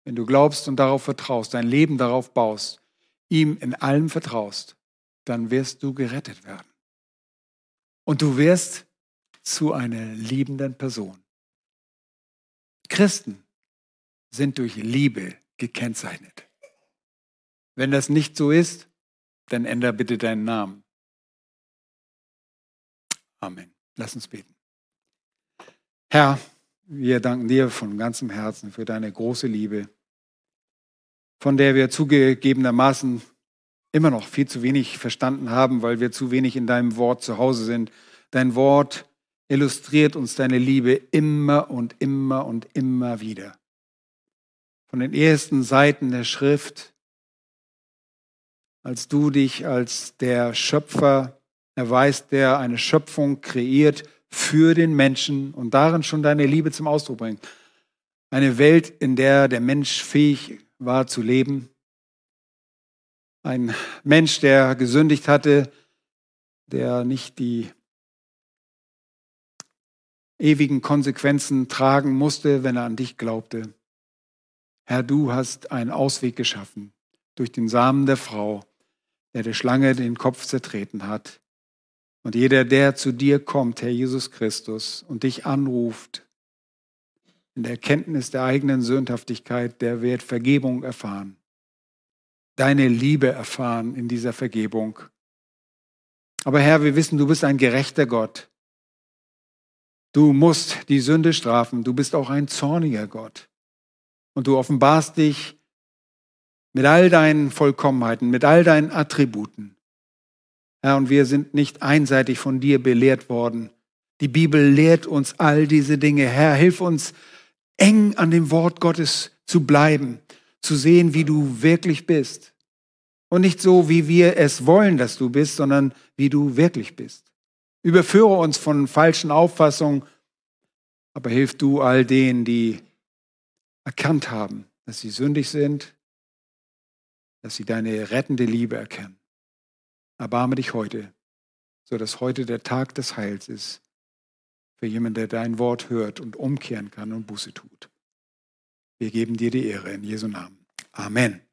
Wenn du glaubst und darauf vertraust, dein Leben darauf baust, ihm in allem vertraust, dann wirst du gerettet werden. Und du wirst zu einer liebenden Person. Christen sind durch Liebe gekennzeichnet. Wenn das nicht so ist, dann änder bitte deinen Namen. Amen. Lass uns beten. Herr, wir danken dir von ganzem Herzen für deine große Liebe, von der wir zugegebenermaßen immer noch viel zu wenig verstanden haben, weil wir zu wenig in deinem Wort zu Hause sind. Dein Wort illustriert uns deine Liebe immer und immer und immer wieder. Von den ersten Seiten der Schrift als du dich als der Schöpfer erweist, der eine Schöpfung kreiert für den Menschen und darin schon deine Liebe zum Ausdruck bringt. Eine Welt, in der der Mensch fähig war zu leben. Ein Mensch, der gesündigt hatte, der nicht die ewigen Konsequenzen tragen musste, wenn er an dich glaubte. Herr, du hast einen Ausweg geschaffen durch den Samen der Frau, der der Schlange den Kopf zertreten hat. Und jeder, der zu dir kommt, Herr Jesus Christus, und dich anruft, in der Erkenntnis der eigenen Sündhaftigkeit, der wird Vergebung erfahren. Deine Liebe erfahren in dieser Vergebung. Aber Herr, wir wissen, du bist ein gerechter Gott. Du musst die Sünde strafen. Du bist auch ein zorniger Gott. Und du offenbarst dich mit all deinen Vollkommenheiten, mit all deinen Attributen. Herr, und wir sind nicht einseitig von dir belehrt worden. Die Bibel lehrt uns all diese Dinge. Herr, hilf uns eng an dem Wort Gottes zu bleiben, zu sehen, wie du wirklich bist. Und nicht so, wie wir es wollen, dass du bist, sondern wie du wirklich bist. Überführe uns von falschen Auffassungen, aber hilf du all denen, die erkannt haben, dass sie sündig sind, dass sie deine rettende Liebe erkennen. Erbarme dich heute, so dass heute der Tag des Heils ist für jemanden, der dein Wort hört und umkehren kann und Buße tut. Wir geben dir die Ehre in Jesu Namen. Amen.